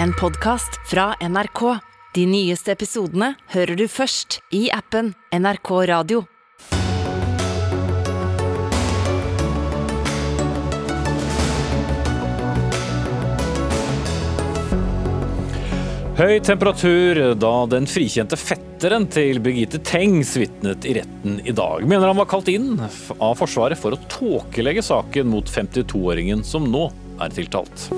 en podkast fra NRK. De nyeste episodene hører du først i appen NRK Radio. Høy temperatur da den frikjente fetteren til Birgitte Tengs vitnet i retten i dag. Mener han var kalt inn av Forsvaret for å tåkelegge saken mot 52-åringen som nå er tiltalt.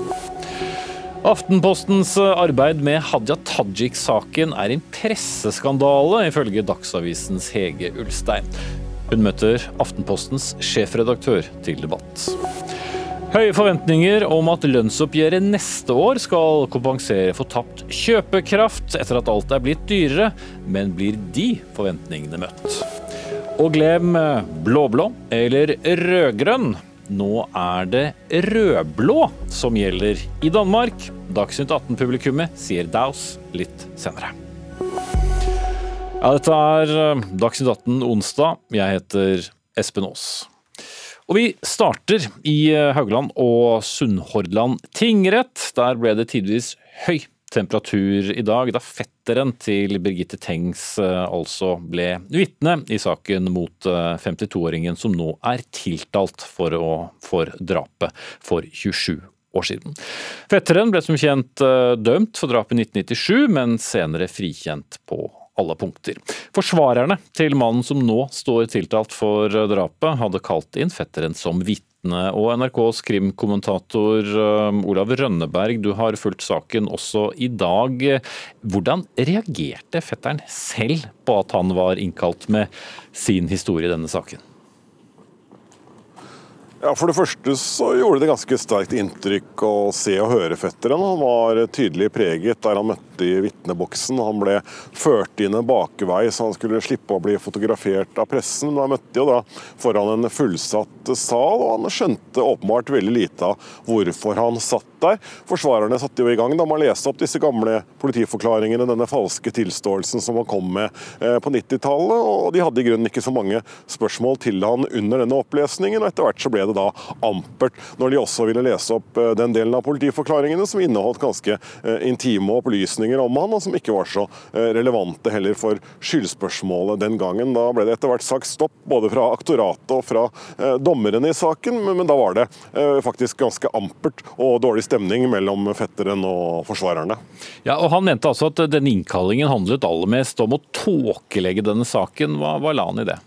Aftenpostens arbeid med Hadia Tajik-saken er en presseskandale, ifølge Dagsavisens Hege Ulstein. Hun møter Aftenpostens sjefredaktør til debatt. Høye forventninger om at lønnsoppgjøret neste år skal kompensere for tapt kjøpekraft etter at alt er blitt dyrere, men blir de forventningene møtt? Og glem blå-blå eller rød-grønn. Nå er det rød-blå som gjelder i Danmark. Dagsnytt 18-publikummet sier Daus litt senere. Ja, dette er Dagsnytt 18 onsdag. Jeg heter Espen Aas. Og vi starter i eh, Haugland og Sunnhordland tingrett. Der ble det tidvis høy temperatur i dag, da fetteren til Birgitte Tengs eh, altså ble vitne i saken mot 52-åringen eh, som nå er tiltalt for, å, for drapet for 27 år siden. Fetteren ble som kjent dømt for drapet i 1997, men senere frikjent på alle punkter. Forsvarerne til mannen som nå står tiltalt for drapet, hadde kalt inn fetteren som vitne. Og NRKs krimkommentator um, Olav Rønneberg, du har fulgt saken også i dag. Hvordan reagerte fetteren selv på at han var innkalt med sin historie i denne saken? Ja, For det første så gjorde det ganske sterkt inntrykk å se og høre fetteren. Han var tydelig preget der han møtte i vitneboksen. Han ble ført inn en bakvei så han skulle slippe å bli fotografert av pressen. Men han møtte jo da foran en fullsatt sal, og han skjønte åpenbart veldig lite av hvorfor han satt der. Forsvarerne satte jo i gang da man leste opp disse gamle politiforklaringene, denne falske tilståelsen som han kom med eh, på 90-tallet. Og de hadde i grunnen ikke så mange spørsmål til han under denne opplesningen. og etter hvert så ble det da ampert når de også ville lese opp eh, den delen av politiforklaringene som inneholdt ganske eh, intime opplysninger om han, som ikke var så relevante heller for skyldspørsmålet den gangen. Da ble det etter hvert sagt stopp, både fra aktoratet og fra dommerne i saken, men da var det faktisk ganske ampert og dårlig stemning mellom fetteren og forsvarerne. Ja, og Han mente altså at denne innkallingen handlet aller mest om å tåkelegge denne saken. Hva, hva la han i det?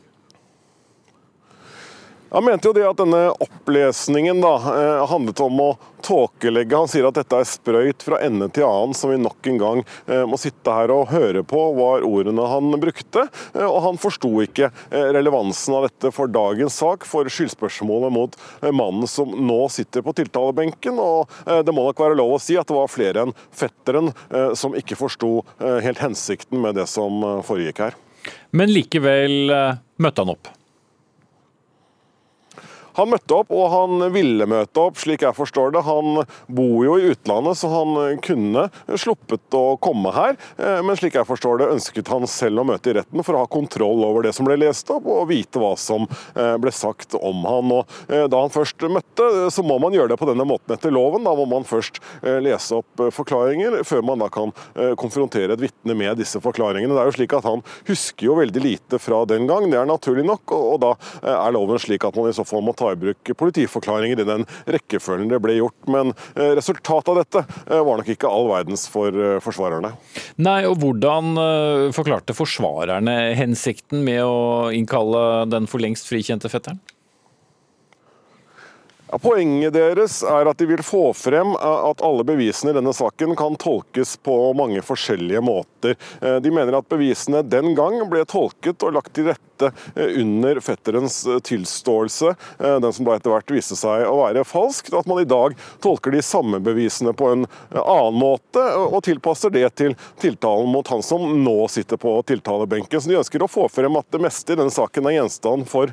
Han mente jo det at denne opplesningen da, eh, handlet om å tåkelegge. Han sier at dette er sprøyt fra ende til annen, som vi nok en gang eh, må sitte her og høre på, var ordene han brukte. Eh, og han forsto ikke relevansen av dette for dagens sak, for skyldspørsmålet mot mannen som nå sitter på tiltalebenken. Og det må nok være lov å si at det var flere enn fetteren som ikke forsto helt hensikten med det som foregikk her. Men likevel møtte han opp? Han møtte opp, og han ville møte opp, slik jeg forstår det. Han bor jo i utlandet, så han kunne sluppet å komme her. Eh, men slik jeg forstår det, ønsket han selv å møte i retten for å ha kontroll over det som ble lest opp, og vite hva som eh, ble sagt om han. Og eh, da han først møtte, så må man gjøre det på denne måten etter loven. Da må man først lese opp forklaringer, før man da kan konfrontere et vitne med disse forklaringene. Det er jo slik at Han husker jo veldig lite fra den gang, det er naturlig nok, og da er loven slik at man i så fall må ta i bruk politiforklaringer i den rekkefølgen det ble gjort. Men eh, resultatet av dette eh, var nok ikke all verdens for eh, forsvarerne. Nei, og Hvordan forklarte forsvarerne hensikten med å innkalle den for lengst frikjente fetteren? Ja, poenget deres er at de vil få frem at alle bevisene i denne saken kan tolkes på mange forskjellige måter. De mener at bevisene den gang ble tolket og lagt til rette dette eh, under fetterens eh, tilståelse, eh, den som da etter hvert viste seg å være falsk. At man i dag tolker de samme bevisene på en annen måte, og tilpasser det til tiltalen mot han som nå sitter på tiltalebenken. Så De ønsker å få frem at det meste i denne saken er gjenstand for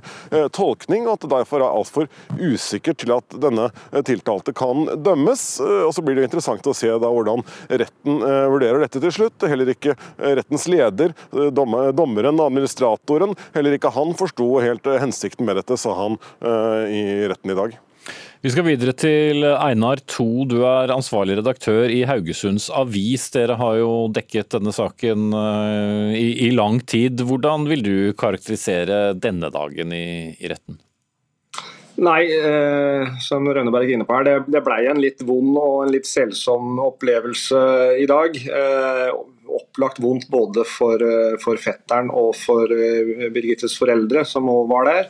tolkning, og at det derfor er altfor usikkert til at denne tiltalte kan dømmes. Og Så blir det interessant å se da hvordan retten vurderer dette til slutt. Heller ikke rettens leder, dommeren, og administratoren, Heller ikke han forsto helt eh, hensikten med dette, sa han eh, i retten i dag. Vi skal videre til Einar To, du er ansvarlig redaktør i Haugesunds Avis. Dere har jo dekket denne saken eh, i, lang tid. Hvordan vil du karakterisere denne dagen i retten? Nei, eh, som Rønneberg er inne på her, det, det blei en litt vond og en litt selsom opplevelse i dag. Eh, opplagt vondt både for, eh, for fetteren og for eh, Birgittes foreldre, som òg var der.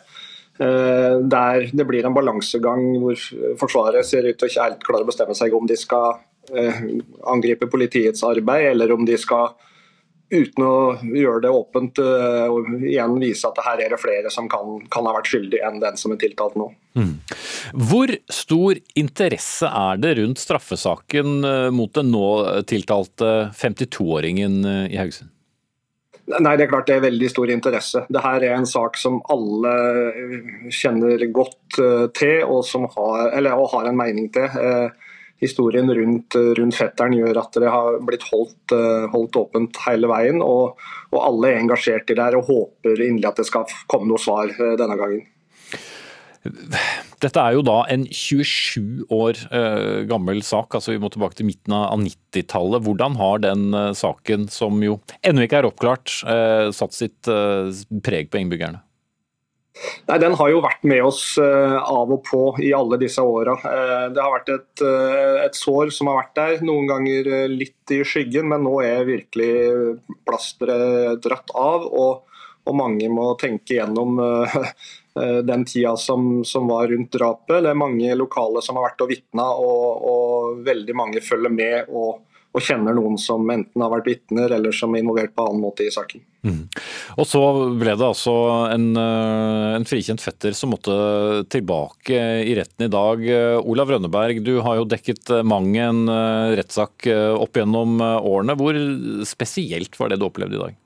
Eh, der det blir en balansegang hvor Forsvaret ser ut til å ikke helt klare å bestemme seg om de skal eh, angripe politiets arbeid, eller om de skal uten å gjøre det åpent uh, og igjen vise at her er det flere som kan, kan ha vært skyldig enn den som er tiltalt nå. Mm. Hvor stor interesse er det rundt straffesaken uh, mot den nå tiltalte 52-åringen uh, i Haugesund? Nei, det er klart det er veldig stor interesse. Dette er en sak som alle kjenner godt til og, har, eller, og har en mening til historien rundt, rundt, fetteren gjør at det har blitt holdt, eh, holdt åpent hele veien. Og, og, alle er engasjert i det her og håper inderlig at det skal komme noe svar eh, denne gangen. Dette er jo da en 27 år eh, gammel sak, altså vi må tilbake til midten av 90-tallet. Hvordan har den eh, saken, som jo ennå ikke er oppklart, eh, satt sitt eh, preg på innbyggerne? Nei, Den har jo vært med oss uh, av og på i alle disse åra. Uh, det har vært et, uh, et, sår som har vært der, noen ganger litt i skyggen, men nå er virkelig plasteret dratt av. Og, og, mange må tenke gjennom den tida som, som, var rundt drapet. Det er mange lokale som har vært og vitna, og, og veldig mange følger med. og og kjenner noen som enten har vært vitner eller som er involvert på annen måte i saken. Mm. Og Så ble det altså en, eh, en, frikjent fetter som måtte tilbake i retten i dag. Olav Rønneberg, du har jo dekket mang en eh, rettssak eh, opp gjennom årene. Hvor spesielt var det du opplevde i dag?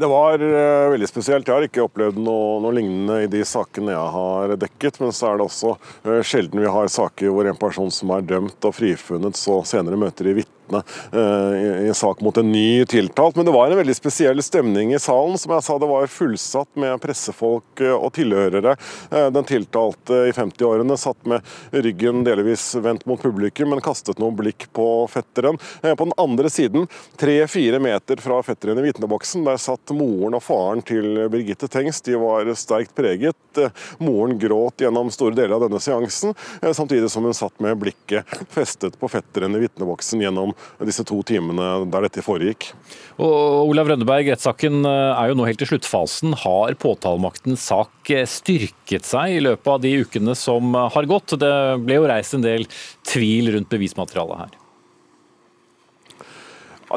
Det var uh, veldig spesielt. Jeg har ikke opplevd noe, noe, lignende i de sakene jeg har dekket. Men så er det også uh, sjelden vi har saker hvor en person som er dømt og frifunnet, så senere møter i vitne vitne eh, i en sak mot en ny tiltalt. Men det var en veldig spesiell stemning i salen. Som jeg sa, det var fullsatt med pressefolk eh, og tilhørere. Eh, den tiltalte i 50-årene satt med ryggen delvis vendt mot publikum, men kastet noen blikk på fetteren. På den andre siden, tre-fire meter fra fetteren i vitneboksen, der satt moren og faren til Birgitte Tengs. De var sterkt preget. Moren gråt gjennom store deler av denne seansen, samtidig som hun satt med blikket festet på fetteren i vitneboksen gjennom disse to timene der dette foregikk. Og Olav Rønneberg, rettssaken eh, er jo nå helt i sluttfasen. Har påtalemaktens sak eh, styrket seg i løpet av de ukene som har gått? Det ble jo reist en del tvil rundt bevismaterialet her.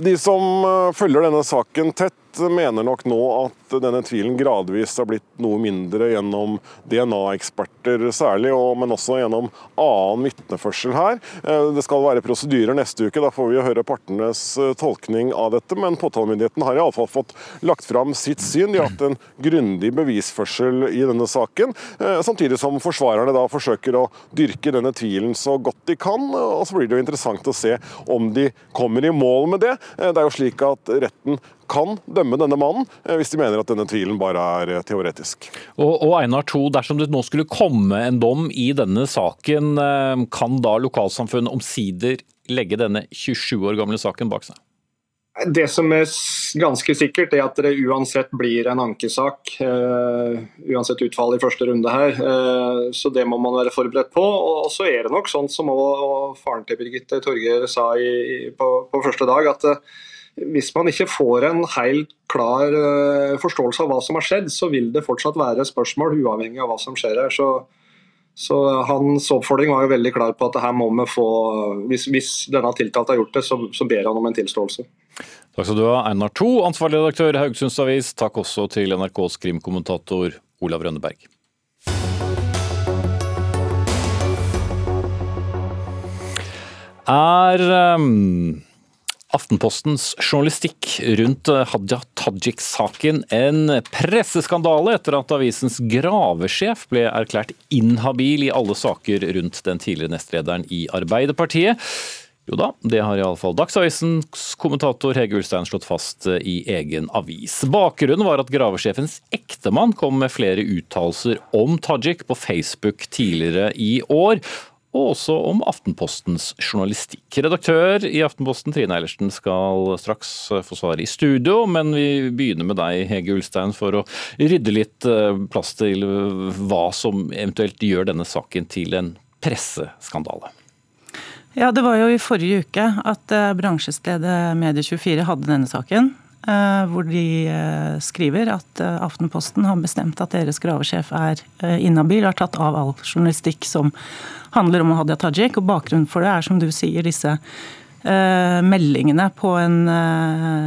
De som eh, følger denne saken tett, mener nok nå at denne tvilen gradvis har blitt noe mindre gjennom DNA-eksperter særlig, men også gjennom annen vitneførsel her. Eh, det skal være prosedyrer neste uke, da får vi høre partenes eh, tolkning av dette. Men påtalemyndigheten har iallfall fått lagt fram sitt syn. De har hatt en grundig bevisførsel i denne saken, eh, samtidig som forsvarerne da forsøker å dyrke denne tvilen så godt de kan. og Så blir det jo interessant å se om de kommer i mål med det. Det er jo slik at retten kan dømme denne mannen, eh, hvis de mener at denne tvilen bare er eh, teoretisk. Og, og Einar To, dersom det nå skulle komme en dom i denne saken, eh, kan da lokalsamfunnet omsider legge denne 27 år gamle saken bak seg? Det som er ganske sikkert, er at det uansett blir en ankesak. Uh, uansett utfall i første runde her. Uh, så det må man være forberedt på. Og så er det nok sånn som også faren til Birgitte Torgeir sa i, på, på, første dag, at uh, hvis man ikke får en helt klar uh, forståelse av hva som har skjedd, så vil det fortsatt være spørsmål, uavhengig av hva som skjer her. Så, så Hans oppfordring var jo veldig klar på at her må vi få, hvis, hvis denne tiltalte har gjort det, så, så ber han om en tilståelse. Takk skal du ha, Einar To, ansvarlig redaktør i Haugesunds Avis. Takk også til NRKs krimkommentator Olav Rønneberg. Er um Aftenpostens journalistikk rundt eh, Hadia Tajik-saken en presseskandale etter at avisens gravesjef ble erklært inhabil i alle saker rundt den tidligere nestlederen i Arbeiderpartiet. Jo da, det har iallfall Dagsavisens kommentator Hege Ulstein slått fast eh, i egen avis. Bakgrunnen var at gravesjefens ektemann kom med flere uttalelser om Tajik på Facebook tidligere i år. Og også om Aftenpostens journalistikk. Redaktør i Aftenposten Trine Eilertsen skal straks eh, få svar i studio, men vi begynner med deg, Hege Ulstein, for å rydde litt eh, plass til hva som eventuelt gjør denne saken til en presseskandale. Ja, Det var jo i forrige uke at eh, bransjestedet Medie24 hadde denne saken. Eh, hvor de eh, skriver at Aftenposten har bestemt at deres gravesjef er inhabil og har tatt av all journalistikk som handler om Hadia Tajik. og Bakgrunnen for det er som du sier disse meldingene en,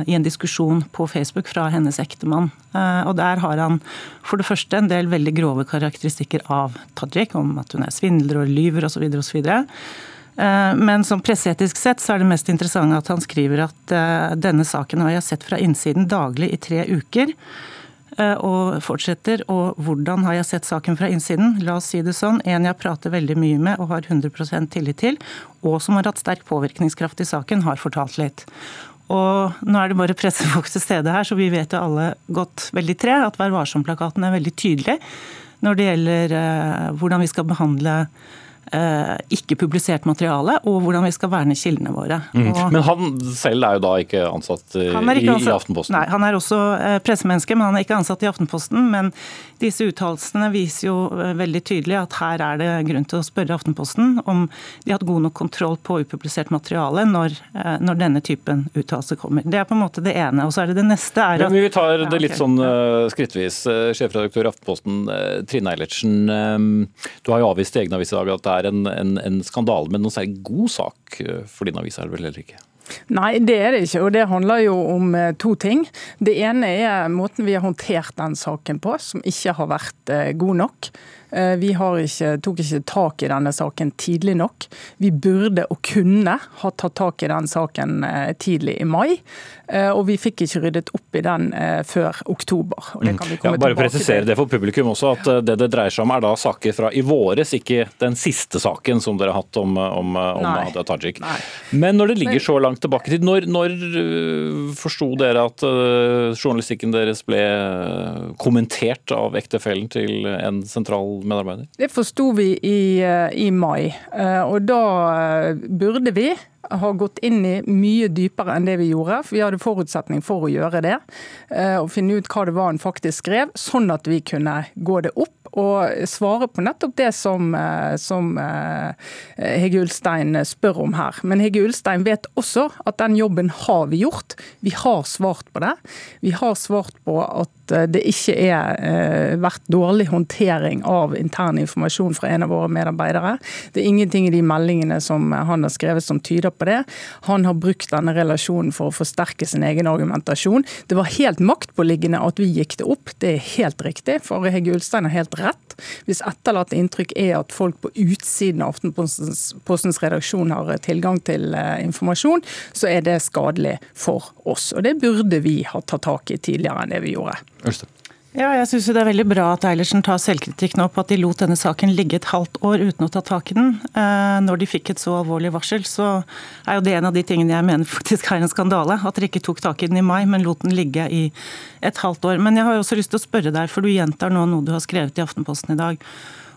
i en diskusjon på Facebook fra hennes ektemann. Og Der har han for det første en del veldig grove karakteristikker av Tajik, om at hun er svindler og lyver osv. osv. Eh, men som presseetisk sett så er det mest interessante at han skriver at eh, denne saken har jeg sett fra innsiden daglig i tre uker. Eh, og fortsetter. Og hvordan har jeg sett saken fra innsiden? La oss si det sånn. En jeg prater veldig mye med og har 100% tillit til, og som har hatt sterk påvirkningskraft i saken, har fortalt litt. Og nå er det bare pressefolk til stede her, så vi vet jo alle godt veldig tre at Vær varsom-plakaten er veldig tydelig når det gjelder hvordan vi skal behandle Eh, ikke publisert materiale, og hvordan vi skal verne kildene våre. Mm. Men han selv er jo da ikke ansatt, eh, ikke i, ansatt i, Aftenposten? Nei, han er også eh, pressemenneske, men han er ikke ansatt i Aftenposten. Men disse uttalelsene viser jo veldig tydelig at her er det grunn til å spørre Aftenposten om de har hatt god nok kontroll på upublisert materiale når, når denne typen uttalelser kommer. Det er på en måte det ene. Og så er det det neste er at, Men Vi tar det litt sånn skrittvis. Sjefredaktør i Aftenposten, Trine Eilertsen. Du har jo avvist i egen avis i dag at det er er en, en, en skandale, men noen særlig god sak eh, for din avis er det vel heller ikke? Nei, det er det ikke. og Det handler jo om eh, to ting. Det ene er måten vi har håndtert den saken på, som ikke har vært eh, god nok. Eh, vi ikke, tok ikke tak i denne saken tidlig nok. Vi burde og kunne ha tatt tak i den saken eh, tidlig i mai. Eh, og vi fikk ikke ryddet opp i den før oktober. Og det kan vi mm. komme ja, bare presisere det for publikum også, at det det dreier seg om er da saker fra i våres, ikke den siste saken som dere har hatt om, om, om Hadia Tajik. Nei. Men når det ligger så langt tilbake i tid, når, når forsto dere at journalistikken deres ble kommentert av ektefellen til en sentral medarbeider? Det forsto vi i, eh, i, mai. Eh, og da eh, burde vi ha gått inn i mye dypere enn det vi gjorde. for Vi hadde forutsetning for å gjøre det. Og finne ut hva det var han faktisk skrev, sånn at vi kunne gå det opp og svare på nettopp det som, som Hege Ulstein spør om her. Men Hege Ulstein vet også at den jobben har vi gjort. Vi har svart på det. Vi har svart på at Eh, det ikke er eh, vært dårlig håndtering av intern informasjon fra en av våre medarbeidere. Det er ingenting i de meldingene som han har skrevet som tyder på det. Han har brukt denne relasjonen for å forsterke sin egen argumentasjon. Det var helt maktpåliggende at vi gikk det opp, det er helt riktig. For Hegge Ulstein har helt rett. Hvis etterlatt inntrykk er at folk på utsiden av Aftenpostens redaksjon har tilgang til eh, informasjon, så er det skadelig for oss. Og det burde vi ha tatt tak i tidligere enn det vi gjorde. Ølstad. Ja, jeg synes Det er veldig bra at Eilertsen tar selvkritikk nå på at de lot denne saken ligge et halvt år uten å ta tak i den. Eh, når de fikk et så alvorlig varsel, så er jo det en av de tingene jeg mener faktisk er en skandale. At dere ikke tok tak i den i mai, men lot den ligge i et halvt år. Men jeg har også lyst til å spørre deg, for du gjentar nå noe du har skrevet i Aftenposten i dag,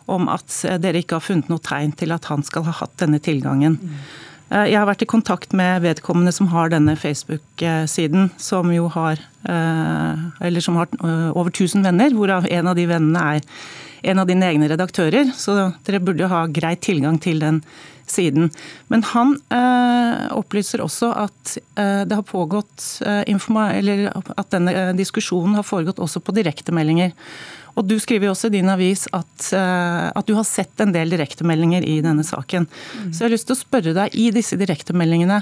om at dere ikke har funnet noe tegn til at han skal ha hatt denne tilgangen. Mm. Eh, jeg har vært i kontakt med vedkommende som har denne Facebook-siden, som jo har eh, eller som har eh, over 1000 venner, hvorav en av de vennene er en av dine egne redaktører. Så dere burde jo ha grei tilgang til den siden. Men han opplyser også at det har pågått eller at denne diskusjonen har foregått også på direktemeldinger. Og Du skriver jo også i din avis at, eh, at du har sett en del direktemeldinger i denne saken. Mm. Så jeg har lyst til å spørre deg, i disse direktemeldingene,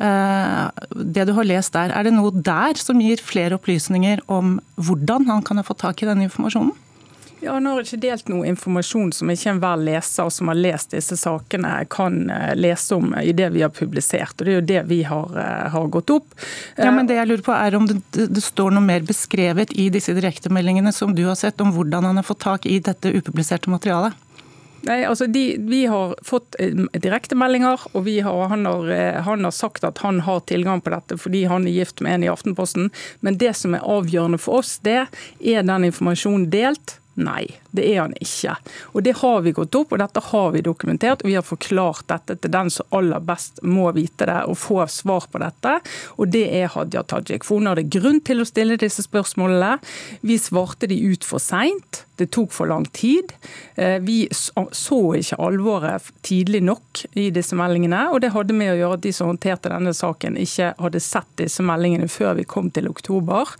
eh, det du har lest der, er det noe der som gir flere opplysninger om hvordan han kan ha fått tak i denne informasjonen? Ja, Nå har ikke delt noe informasjon som ikke enhver leser som har lest disse sakene, kan eh, lese om i det vi har publisert. og Det er jo det vi har, eh, har gått opp. Ja, men det jeg lurer på er om det, det står noe mer beskrevet i disse direktemeldingene som du har sett, om hvordan han har fått tak i dette upubliserte materialet? Nei, altså de, Vi har fått eh, direktemeldinger, og har, han, har, eh, han, har, sagt at han har tilgang på dette fordi han er gift med en i Aftenposten. Men det som er avgjørende for oss, det er den informasjonen delt Nei, det er han ikke. Og Det har vi gått opp, og dette har vi dokumentert. og Vi har forklart dette til den som aller best må vite det og få svar på dette. Og det er Hadia Tajik. For hun hadde grunn til å stille disse spørsmålene. Vi svarte de ut for seint. Det tok for lang tid. Eh, vi så ikke alvoret tidlig nok i disse meldingene. Og det hadde med å gjøre at de som håndterte denne saken, ikke hadde sett disse meldingene før vi kom til oktober.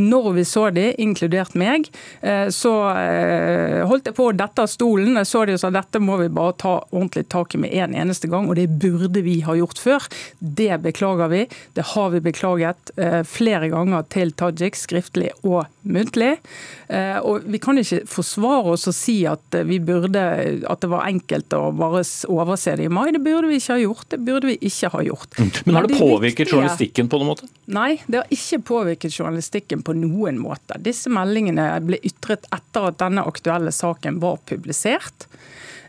Når vi så de, inkludert meg, eh, så eh, holdt jeg på å dette av stolen. Jeg så de og sa dette må vi bare ta ordentlig tak i med en eneste gang, og det burde vi ha gjort før. Det beklager vi. Det har vi beklaget flere ganger til Tajik, skriftlig og muntlig. Og vi kan ikke forsvare oss og si at, vi burde, at det var enkelt å bare overse det i mai. Det burde vi ikke ha gjort. Det burde vi ikke ha gjort. Mm. Men har det, det påvirket viktige... journalistikken på noen måte? Nei, det har ikke påvirket journalistikken på noen måte. Disse meldingene ble ytret etter at denne aktuelle saken var publisert.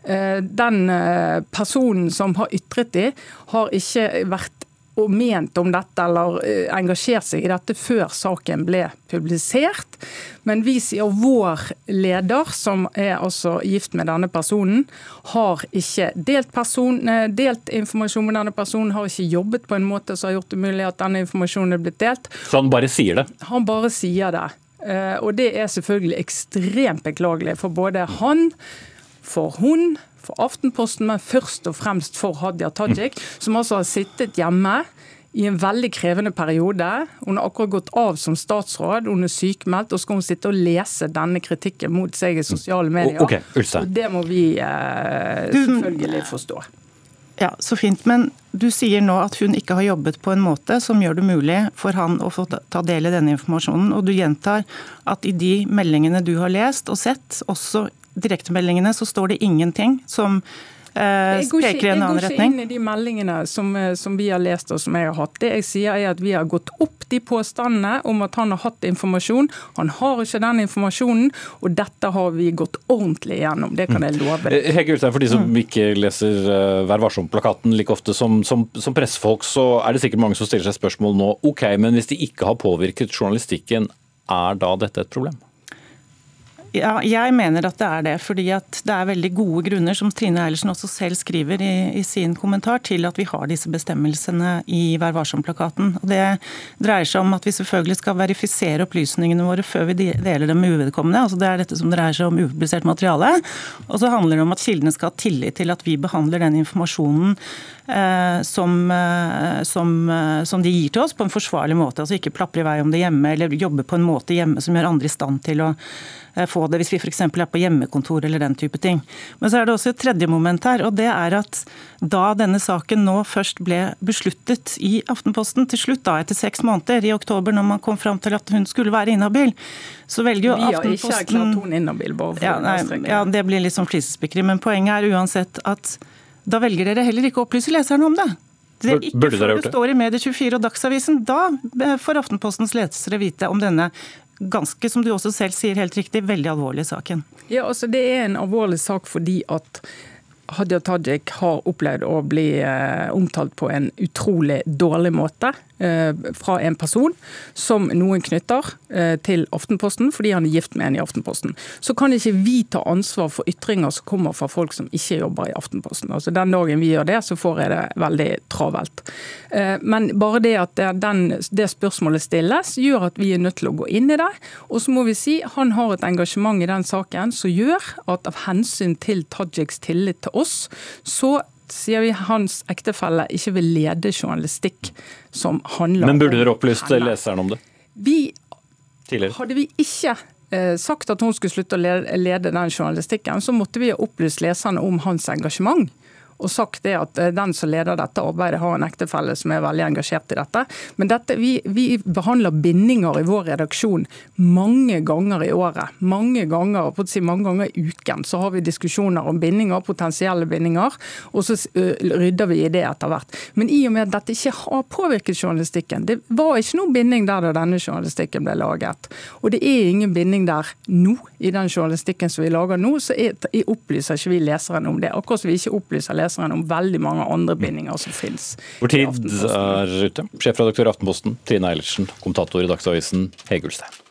Eh, den eh, personen som har ytret de, har ikke vært og ment om dette eller eh, engasjert seg i dette før saken ble publisert. Men vi sier vår leder, som er altså gift med denne personen, har ikke delt, person, eh, delt informasjon med denne personen, har ikke jobbet på en måte som har gjort det mulig at denne informasjonen er blitt delt. Så han bare sier det? Han bare sier det. Eh, og det er selvfølgelig ekstremt beklagelig for både han, for hun, for Aftenposten, men først og fremst for Hadia Tajik, som altså har sittet hjemme i en veldig krevende periode. Hun har akkurat gått av som statsråd, hun er sykemeldt, og så skal hun sitte og lese denne kritikken mot seg i sosiale medier. Okay, og det må vi eh, selvfølgelig forstå. Ja, Så fint. Men du sier nå at hun ikke har jobbet på en måte som gjør det mulig for han å få ta del i denne informasjonen. Og du gjentar at i de meldingene du har lest og sett, også direktemeldingene så står det ingenting som eh, peker i en annen retning. Jeg går ikke inn i de meldingene som, eh, som, vi har lest og som jeg har hatt. Det jeg sier er at Vi har gått opp de påstandene om at han har hatt informasjon. Han har ikke den informasjonen, og dette har vi gått ordentlig gjennom. Det kan jeg love. Eh, Hege Ulstein, for de som mm. ikke leser uh, Vær varsom-plakaten like ofte som, som, som pressefolk, så er det sikkert mange som stiller seg spørsmål nå. Ok, men hvis de ikke har påvirket journalistikken, er da dette et problem? Ja, jeg mener at det er det. fordi at det er veldig gode grunner, som Trine Eilertsen også selv skriver i, i, sin kommentar, til at vi har disse bestemmelsene i Vær varsom-plakaten. Det dreier seg om at vi selvfølgelig skal verifisere opplysningene våre før vi deler dem med uvedkommende. Altså det er dette som dreier seg om upublisert materiale. Og så handler det om at kildene skal ha tillit til at vi behandler den informasjonen eh, som, eh, som, eh, som, de gir til oss, på en forsvarlig måte. Altså ikke plapre i vei om det hjemme, eller jobbe på en måte hjemme som gjør andre i stand til å få det hvis vi f.eks. er på hjemmekontor eller den type ting. Men så er det også et tredje moment her, og det er at da denne saken nå først ble besluttet i Aftenposten, til slutt da etter seks måneder, i oktober når man kom fram til at hun skulle være inhabil, så velger jo Aftenposten Vi har ikke erklært hun inhabil, bare for ja, nei, ja, det blir litt sånn flisespikkeri, men poenget er uansett at da velger dere heller ikke å opplyse leserne om det. Det er ikke før det står i Medie24 og Dagsavisen. Da får Aftenpostens lesere vite om denne ganske, som du også selv sier helt riktig, veldig alvorlig saken. Ja, altså Det er en alvorlig sak fordi at Hadia Tajik har opplevd å bli eh, omtalt på en utrolig dårlig måte. Eh, fra en person som noen knytter eh, til Aftenposten fordi han er gift med en i Aftenposten. Så kan ikke vi ta ansvar for ytringer som kommer fra folk som ikke jobber i Aftenposten. Altså Den dagen vi gjør det, så får jeg det veldig travelt. Men bare det at den, det spørsmålet stilles, gjør at vi er nødt til å gå inn i det. Og så må vi si han har et engasjement i den saken som gjør at av hensyn til Tajiks tillit til oss, så sier vi hans ektefelle ikke vil lede journalistikk som handler om Men burde dere opplyst leseren om det? Vi, Tidligere? Hadde vi ikke eh, sagt at hun skulle slutte å lede den journalistikken, så måtte vi ha opplyst leserne om hans engasjement. Og sagt det at den som leder dette arbeidet, har en ektefelle som er veldig engasjert i dette. Men dette, vi, vi behandler bindinger i vår redaksjon mange ganger i året. Mange ganger, på å si mange ganger i uken så har vi diskusjoner om bindinger, potensielle bindinger, og så rydder vi i det etter hvert. Men i og med at dette ikke har påvirket journalistikken, det var ikke noen binding der da denne journalistikken ble laget. Og det er ingen binding der nå, i den journalistikken som vi lager nå, så er, opplyser ikke vi leseren om det. Akkurat som vi ikke opplyser leseren om veldig mange andre bindinger som finnes. Vår tid er ute. Sjefredaktør i Aftenposten, Trine Eilertsen. Kommentator i Dagsavisen, Hege Ulstein.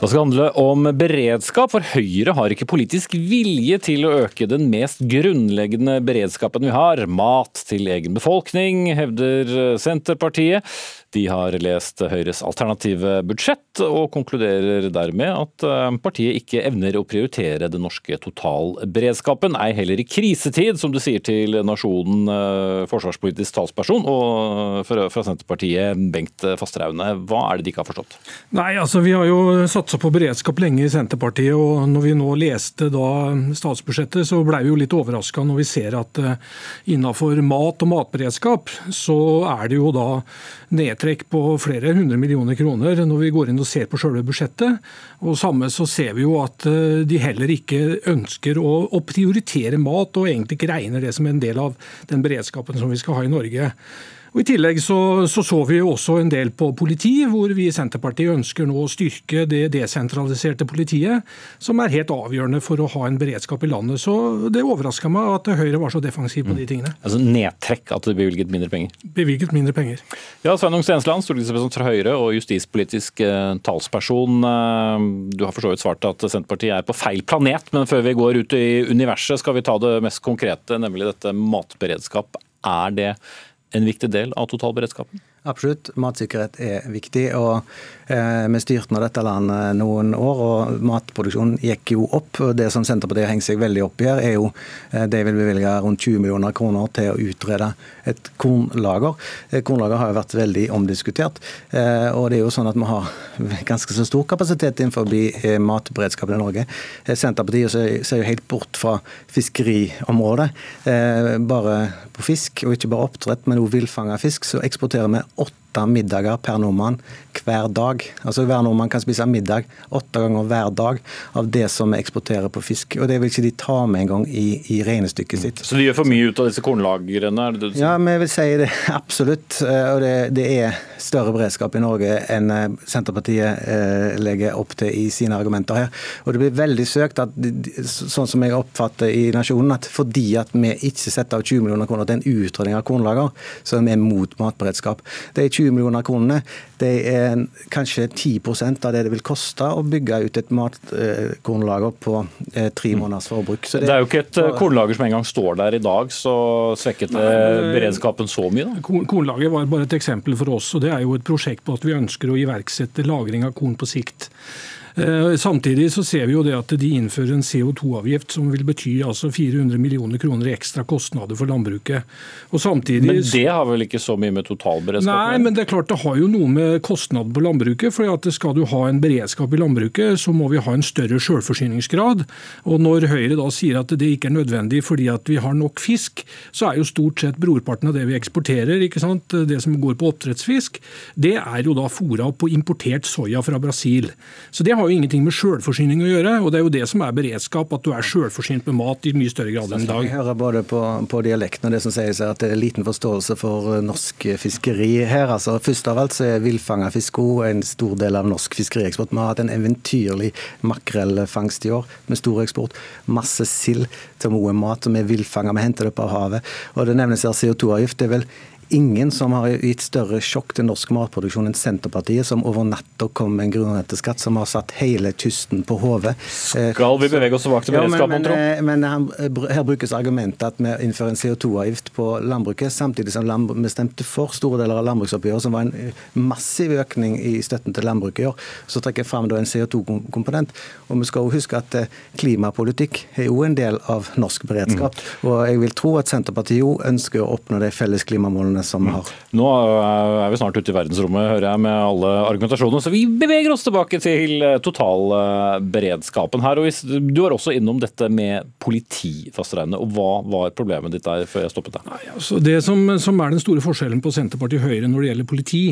Det skal handle om beredskap, for Høyre har ikke politisk vilje til å øke den mest grunnleggende beredskapen vi har, mat til egen befolkning, hevder Senterpartiet. De har lest Høyres alternative budsjett, og konkluderer dermed at eh, partiet ikke evner å prioritere den norske totalberedskapen, ei heller i krisetid, som du sier til Nasjonen, eh, forsvarspolitisk talsperson, og fra Senterpartiet, Bengt Fasteraune. Hva er det de ikke har forstått? Nei, altså Vi har jo satsa på beredskap lenge i Senterpartiet, og når vi nå leste da statsbudsjettet, så ble vi jo litt overraska når vi ser at innafor mat og matberedskap, så er det jo da nedtrekk på flere hundre millioner kroner når vi går inn og ser på selve budsjettet. Og samme så ser vi jo at eh, de heller ikke ønsker å, å prioritere mat, og egentlig ikke regner det som en del av den beredskapen som vi skal ha i Norge. Og I tillegg så, så, så vi også en del på politi, hvor vi i Senterpartiet ønsker nå å styrke det desentraliserte politiet, som er helt avgjørende for å ha en beredskap i landet. Så Det overraska meg at Høyre var så defensiv på de mm. tingene. Altså Nedtrekk, at det bevilget mindre penger? Bevilget mindre penger. Ja, Sveinung Stensland, stortingsrepresentant fra Høyre og justispolitisk eh, talsperson. Eh, du har for så vidt svart at Senterpartiet er på feil planet, men før vi går ut i universet, skal vi ta det mest konkrete, nemlig dette matberedskap. Er det en viktig del av totalberedskapen? Absolutt. Matsikkerhet er viktig. og eh, Vi styrte nå dette landet noen år, og matproduksjonen gikk jo opp. og Det som Senterpartiet har seg veldig opp i her, er jo eh, de vil bevilge rundt 20 millioner kroner til å utrede et kornlager. Eh, kornlager har jo vært veldig omdiskutert. Eh, og det er jo sånn at vi har ganske så stor kapasitet innenfor eh, matberedskapen i Norge. Eh, Senterpartiet ser jo helt bort fra fiskeriområdet. Bare på fisk, og ikke bare oppdrett, men òg villfanga fisk, så eksporterer vi åtte middager per nordmann hver dag. Altså Hver nordmann kan spise middag åtte ganger hver dag av det som vi eksporterer på fisk. Og Det vil ikke de ta med engang i, i regnestykket sitt. Så de gjør for mye ut av disse kornlagrene? Ja, vi vil si det absolutt. Eh, og det, det, er større beredskap i Norge enn eh, Senterpartiet eh, legger opp til i sine argumenter her. Og det blir veldig søkt, at, sånn som jeg oppfatter i Nasjonen, at fordi at vi ikke setter av 20 millioner kroner til en utredning av kornlager, så er vi mot matberedskap. Det De 20 millioner kronene det er kanskje 10% av det det vil koste å bygge ut et matkornlager på eh, tre mm. måneders forbruk. Det, det, er jo ikke et eh, kornlager som engang står der i dag, så svekket det beredskapen så mye? da? Kornlager var bare et eksempel for oss. og Det er jo et prosjekt på at vi ønsker å iverksette lagring av korn på sikt. Eh, samtidig så ser vi jo det at de innfører en CO2-avgift som vil bety altså 400 millioner kroner i ekstra kostnader for landbruket. Og samtidig... Men det har vel ikke så mye med totalberedskap Nei, men det er klart det har jo noe med kostnader på landbruket. for at Skal du ha en beredskap i landbruket, så må vi ha en større selvforsyningsgrad. Og når Høyre da sier at det ikke er nødvendig fordi at vi har nok fisk, så er jo stort sett brorparten av det vi eksporterer, ikke sant? det som går på oppdrettsfisk, det er jo da fôra på importert soya fra Brasil. Så det har jo ingenting med selvforsyning å gjøre. og Det er jo det som er beredskap, at du er selvforsynt med mat i mye større grad enn i dag. Jeg hører både på, på dialekten og det som sies at det er liten forståelse for eh, norsk fiskeri her. Altså, først av alt så er villfanga fisk en stor del av norsk fiskerieksport. Vi har hatt en eventyrlig makrellfangst i år med stor eksport. Masse sild til Moe mat som er villfanga. Vi henter det på havet. Og det nevnes her CO2-avgift. Det er vel ingen som har gitt større sjokk til norsk matproduksjon enn Senterpartiet, som over natta kom med en grunnrenteskatt som har satt hele kysten på hodet. Skal vi bevege oss tilbake til beredskap, ja, men, men, men her, her, brukes argumentet at vi innfører en CO2-avgift på landbruket, samtidig som vi stemte for store deler av landbruksoppgjøret, som var en eh, massiv økning i støtten til landbruket i år. Så trekker jeg fram en CO2-komponent. Og vi skal også huske at eh, klimapolitikk er jo en del av norsk beredskap. Mm. Og jeg vil tro at Senterpartiet jo ønsker å oppnå de felles klimamålene mulighetene som vi har. Nå er vi snart ute i verdensrommet, hører jeg, med alle argumentasjonene. Så vi beveger oss tilbake til eh, totalberedskapen her. Og du var også innom dette med politi, Fasteraune. Og hva var problemet ditt der, før jeg stoppet deg? Nei, altså det som, som, er den store forskjellen på Senterpartiet og Høyre når det gjelder politi,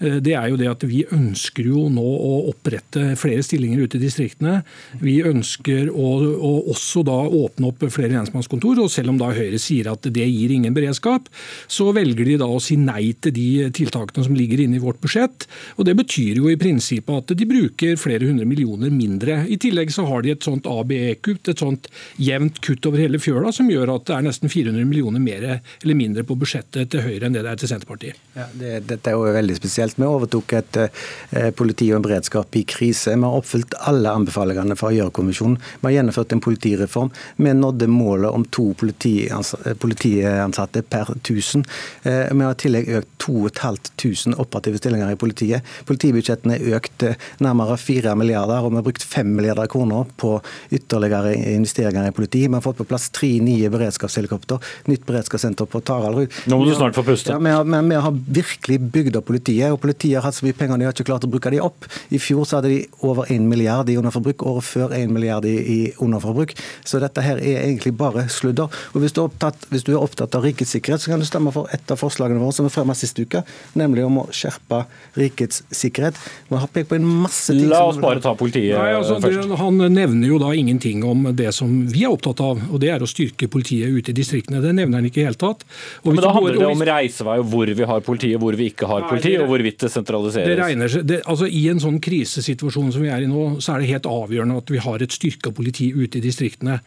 eh, det er jo det at vi ønsker jo nå å opprette flere stillinger ute i distriktene. Vi ønsker å, å også da åpne opp flere lensmannskontor. og selv om da Høyre sier at det gir ingen beredskap, så velger de da å si nei til de tiltakene som ligger inne i vårt budsjett. og Det betyr jo i prinsippet at de bruker flere hundre millioner mindre. I tillegg så har de et sånt ABE-kutt, et sånt jevnt kutt over hele fjøla, som gjør at det er nesten 400 millioner mer eller mindre på budsjettet til Høyre enn det det er til Senterpartiet. Ja, det, dette er jo veldig spesielt. Vi overtok et eh, politi og en beredskap i krise. Vi har oppfylt alle anbefalingene fra Gjørv-kommisjonen. Vi har gjennomført en politireform. Vi nådde målet om to politiansatte per 1000. Eh, vi har i tillegg økt 2500 operative stillinger i politiet. Politibudsjettene er økt nærmere 4 milliarder, og vi har brukt 5 milliarder kroner på ytterligere investeringer i politi. Vi har fått på plass tre nye beredskapshelikopter, nytt beredskapssenter på Taraldrud. Nå må du snart få puste. Ja, vi, har, vi, har, virkelig bygd opp politiet, og politiet har hatt så mye penger de har ikke klart å bruke de opp. I fjor så hadde de over 1 milliard i underforbruk, året før 1 milliard i, i underforbruk. Så dette her er egentlig bare sludder. Og hvis du er opptatt, hvis du er opptatt av rikets sikkerhet, så kan du stemme for et av forslagene våre som vi fremmet sist uke, nemlig om å skjerpe rikets sikkerhet. Vi har pekt på en masse ting La oss bare ta politiet Nei, altså, først. Det, han nevner jo da ingenting om det som vi er opptatt av, og det er å styrke politiet ute i distriktene. Det nevner han ikke i hele tatt. Men da handler det om reisevei og hvor vi har politiet, hvor vi ikke har politi, og hvorvidt det sentraliseres. Det regner seg, det, altså I en sånn krisesituasjon som vi er i nå, så er det helt avgjørende at vi har et styrka politi ute i distriktene.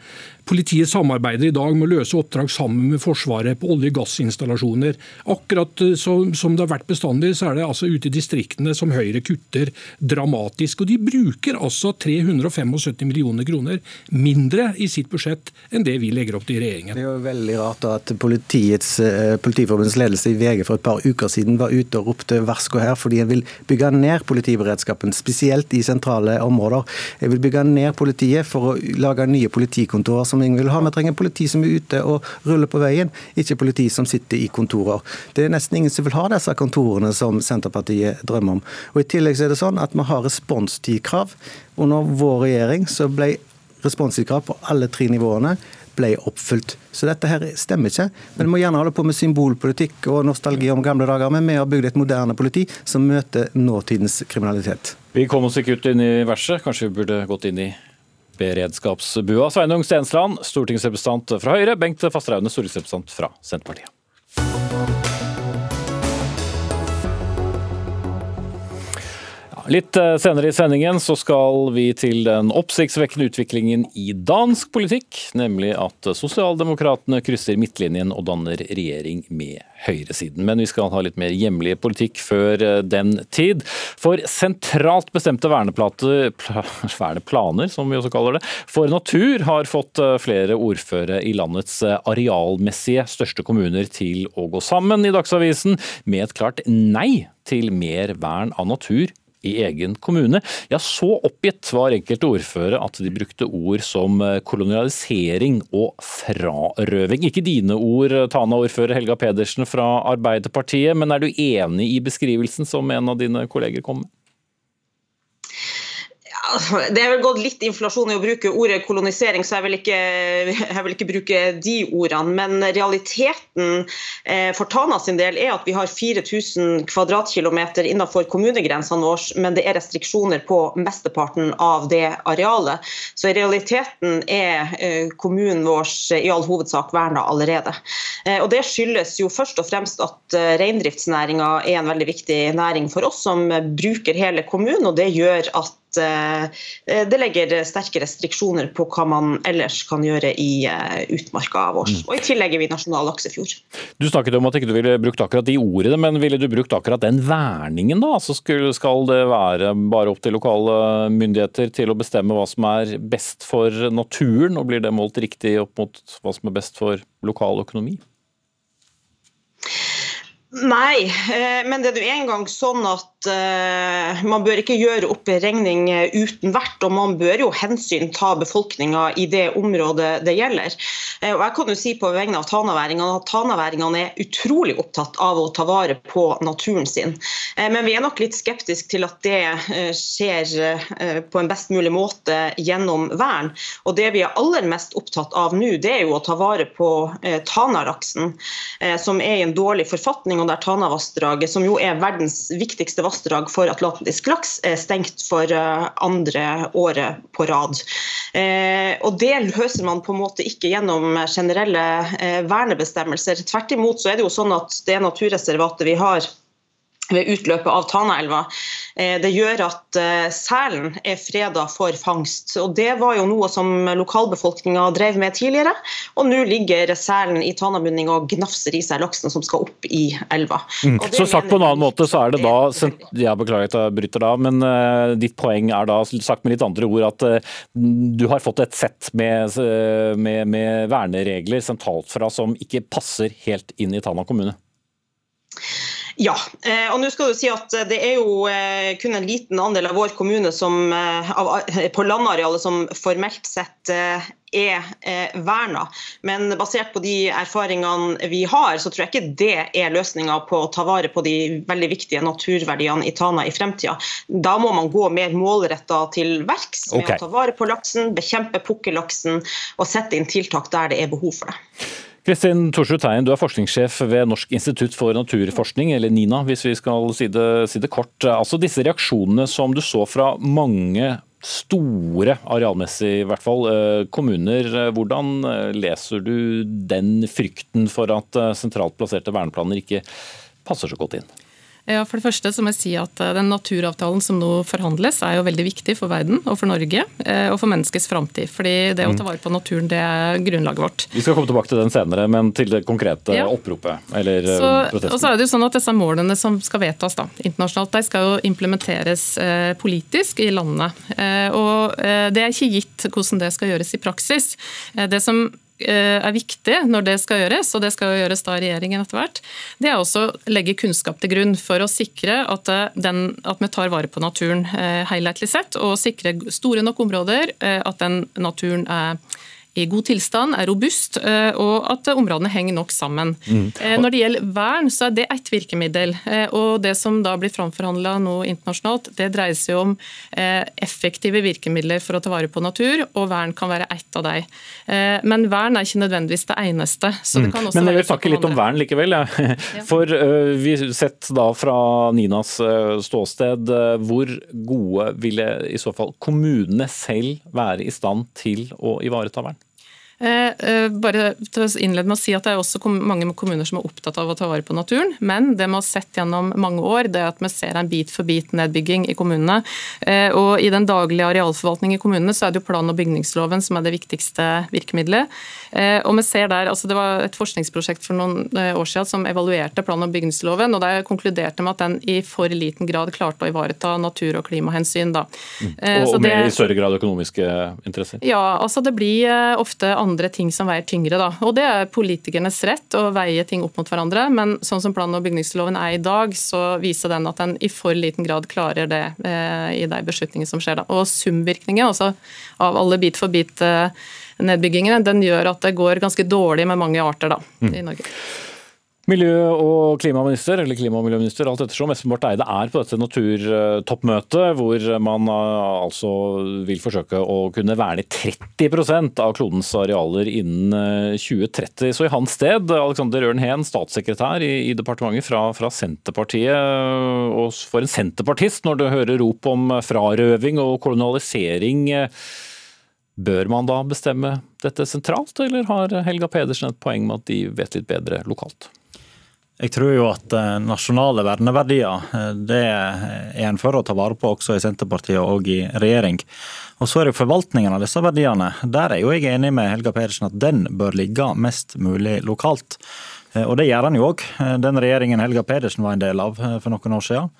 Politiet samarbeider i dag med å løse oppdrag sammen med Forsvaret på olje- og gassinstallasjoner. Akkurat eh, som, som det har vært bestandig, så er det altså ute i distriktene som Høyre kutter dramatisk. Og de bruker altså 375 millioner kroner mindre i sitt budsjett enn det vi legger opp til i regjeringen. Det er jo veldig rart at politiets, eh, Politiforbundets ledelse i VG for et par uker siden var ute og ropte varsko her fordi en vil bygge ned politiberedskapen, spesielt i sentrale områder. Jeg vil bygge ned politiet for å lage nye politikontorer som ingen vil ha. Vi trenger politi som er ute og ruller på veien, ikke politi som sitter i kontorer. Det er nesten ingen som vil ha disse kontorene som Senterpartiet drømmer om. Og I tillegg så er det sånn at vi har responstidkrav. Under vår regjering så ble responstidkrav på alle tre nivåene ble oppfylt. Så dette her stemmer ikke. Men vi må gjerne holde på med symbolpolitikk og nostalgi om gamle dager. Men vi har bygd et moderne politi som møter nåtidens kriminalitet. Vi kom oss ikke ut inn i verset. Kanskje vi burde gått inn i beredskapsbua. Sveinung Stensland, stortingsrepresentant fra Høyre. Bengt Fasteraune, stortingsrepresentant fra Senterpartiet. Litt eh, senere i sendingen så skal vi til den oppsiktsvekkende utviklingen i dansk politikk, nemlig at sosialdemokratene krysser midtlinjen og danner regjering med høyresiden. Men vi skal ha litt mer hjemlig politikk før eh, den tid. For sentralt bestemte verneplaner, som vi også kaller det, for natur har fått eh, flere ordførere i landets arealmessige største kommuner til å gå sammen i Dagsavisen med et klart nei til mer vern av natur i egen kommune. Ja, så oppgitt var enkelte ordførere at de brukte ord som eh, kolonialisering og frarøving. Ikke dine ord, Tana-ordfører Helga Pedersen fra Arbeiderpartiet, men er du enig i beskrivelsen som en av dine kolleger kom med? Det er vel gått litt inflasjon i å bruke ordet kolonisering, så jeg vil ikke, jeg vil ikke bruke de ordene. Men realiteten eh, for Tana sin del er at vi har 4000 kvadratkilometer innenfor kommunegrensene våre, men det er restriksjoner på mesteparten av det arealet. Så i realiteten er eh, kommunen vår i all hovedsak verna allerede. Eh, og Det skyldes jo først og fremst at reindriftsnæringa er en veldig viktig næring for oss, som bruker hele kommunen. og det gjør at Eh, det legger sterke restriksjoner på hva man ellers kan gjøre i eh, utmarka vår. Mm. Og i tillegg er vi nasjonal laksefjord. Du snakket om at ikke du ville brukt akkurat de ordene, men ville du brukt akkurat den verningen da? Så skal det være bare opp til lokale myndigheter til å bestemme hva som er best for naturen, og blir det målt riktig opp mot hva som er best for lokal økonomi? Nei, eh, men det er jo en gang sånn at uh, man bør ikke gjøre opp regning uten vert, og man bør jo hensynta befolkninga i det området det gjelder. Og jeg kan jo si på vegne av tanaværingene at tanaværingene er utrolig opptatt av å ta vare på naturen sin. Men vi er nok litt skeptiske til at det skjer på en best mulig måte gjennom vern. Og det vi er aller mest opptatt av nå, det er jo å ta vare på Tanalaksen, som er i en dårlig forfatning der Tanavassdraget, som jo er verdens viktigste vassdrag for atlantisk laks, er stengt for eh, andre året på rad. Eh, og Det løser man på en måte ikke gjennom generelle eh, vernebestemmelser. Tvert imot så er det jo sånn at det naturreservatet vi har ved utløpet av Tanaelva. Eh, det gjør at eh, selen er freda for fangst. og Det var jo noe som lokalbefolkninga drev med tidligere. Og nå ligger selen i Tanamunninga og gnafser i seg laksen som skal opp i elva. Mm. Så sagt på en annen måte, så er det da Jeg beklager at jeg bryter da, men uh, ditt poeng er da sagt med litt andre ord at du har fått et sett med, med, med verneregler sentralt fra som ikke passer helt inn i Tana kommune? Ja, eh, og nå skal du si at eh, det er jo eh, kun en liten andel av vår kommune som, på landarealet som formelt sett er verna. Men basert på de erfaringene vi har, så tror jeg ikke det er løsninga på å ta vare på de veldig viktige naturverdiene i Tana i fremtida. Da må man gå mer målretta til verks med okay. å ta vare på laksen, bekjempe pukkellaksen og sette inn tiltak der det er behov for det. Kristin Thorsrud Teien, du er forskningssjef ved Norsk institutt for naturforskning, eller NINA hvis vi skal si det, si det kort. Altså Disse reaksjonene som du så fra mange store, arealmessig i hvert fall, eh, kommuner. Hvordan eh, leser du den frykten for at eh, sentralt plasserte verneplaner ikke passer så godt inn? Ja, for det første så må jeg si at eh, Den naturavtalen som nå forhandles, er jo veldig viktig for verden og for Norge eh, og for menneskets framtid. Fordi det å ta mm. vare på naturen, det er grunnlaget vårt. Vi skal komme tilbake til den senere, men til det konkrete ja. oppropet eller eh, så, protesten. Og så er det jo sånn at Disse målene som skal vedtas da, internasjonalt, de skal jo implementeres politisk i landene. Eh, og Det er ikke gitt hvordan det skal gjøres i praksis. det som er viktig når det skal gjøres, og det skal gjøres da regjeringen etter hvert, det er også å legge kunnskap til grunn for å sikre at, eh, den, at vi tar vare på naturen eh, helhetlig sett, og sikre store nok områder, at den naturen er i god tilstand, er robust, eh, og at områdene henger nok sammen. Mm. Eh, når det gjelder vern, så er det ett virkemiddel. Eh, og Det som da blir framforhandla nå internasjonalt, det dreier seg om effektive virkemidler for å ta vare på natur, og vern kan være ett av dem. Men vern er ikke nødvendigvis det eneste. Så Det Men jeg vil snakke litt om vern likevel. Ja. For vi sett da fra Ninas ståsted, hvor gode ville i så fall kommunene selv være i stand til å ivareta vern? Eh, eh, bare til å innlede med å si at Det er også mange kommuner som er opptatt av å ta vare på naturen, men det vi har sett gjennom mange år, det er at vi ser en bit for bit-nedbygging i kommunene. Eh, og I den daglige arealforvaltningen i kommunene så er det jo plan- og bygningsloven som er det viktigste virkemidlet. Og vi ser der, altså Det var et forskningsprosjekt for noen år siden som evaluerte plan- og bygningsloven, og der konkluderte med at den i for liten grad klarte å ivareta natur- og klimahensyn. Da. Mm. Og, og med i større grad økonomiske interesser? Ja, altså det blir ofte andre ting som veier tyngre. Da. Og Det er politikernes rett å veie ting opp mot hverandre, men sånn som plan- og bygningsloven er i dag, så viser den at den i for liten grad klarer det eh, i de beslutningene som skjer. Da. Og sumvirkningen altså, av alle bit for bit-nedbyggingene, den gjør at det går ganske dårlig med mange arter da, mm. i Norge. Miljø- og klimaminister, eller klima- og miljøminister, alt ettersom, Espen Barth Eide er på dette naturtoppmøtet, hvor man eh, altså vil forsøke å kunne verne 30% av klodens arealer innen 2030. Eh, Så i hans sted, Alexander Ørn Heen, statssekretær i, i departementet fra, fra, Senterpartiet. Og for en senterpartist, når du hører rop om frarøving og kolonialisering, bør man da bestemme dette sentralt, eller har Helga Pedersen et poeng med at de vet litt bedre lokalt? Jeg tror jo at eh, nasjonale verneverdier eh, det er en for å ta vare på også i Senterpartiet og i regjering. Og så er det forvaltningen av disse verdiene. Der er jo jeg enig med Helga Pedersen at den bør ligge mest mulig lokalt. Eh, og det gjør han jo òg. Den regjeringen Helga Pedersen var en del av for noen år siden,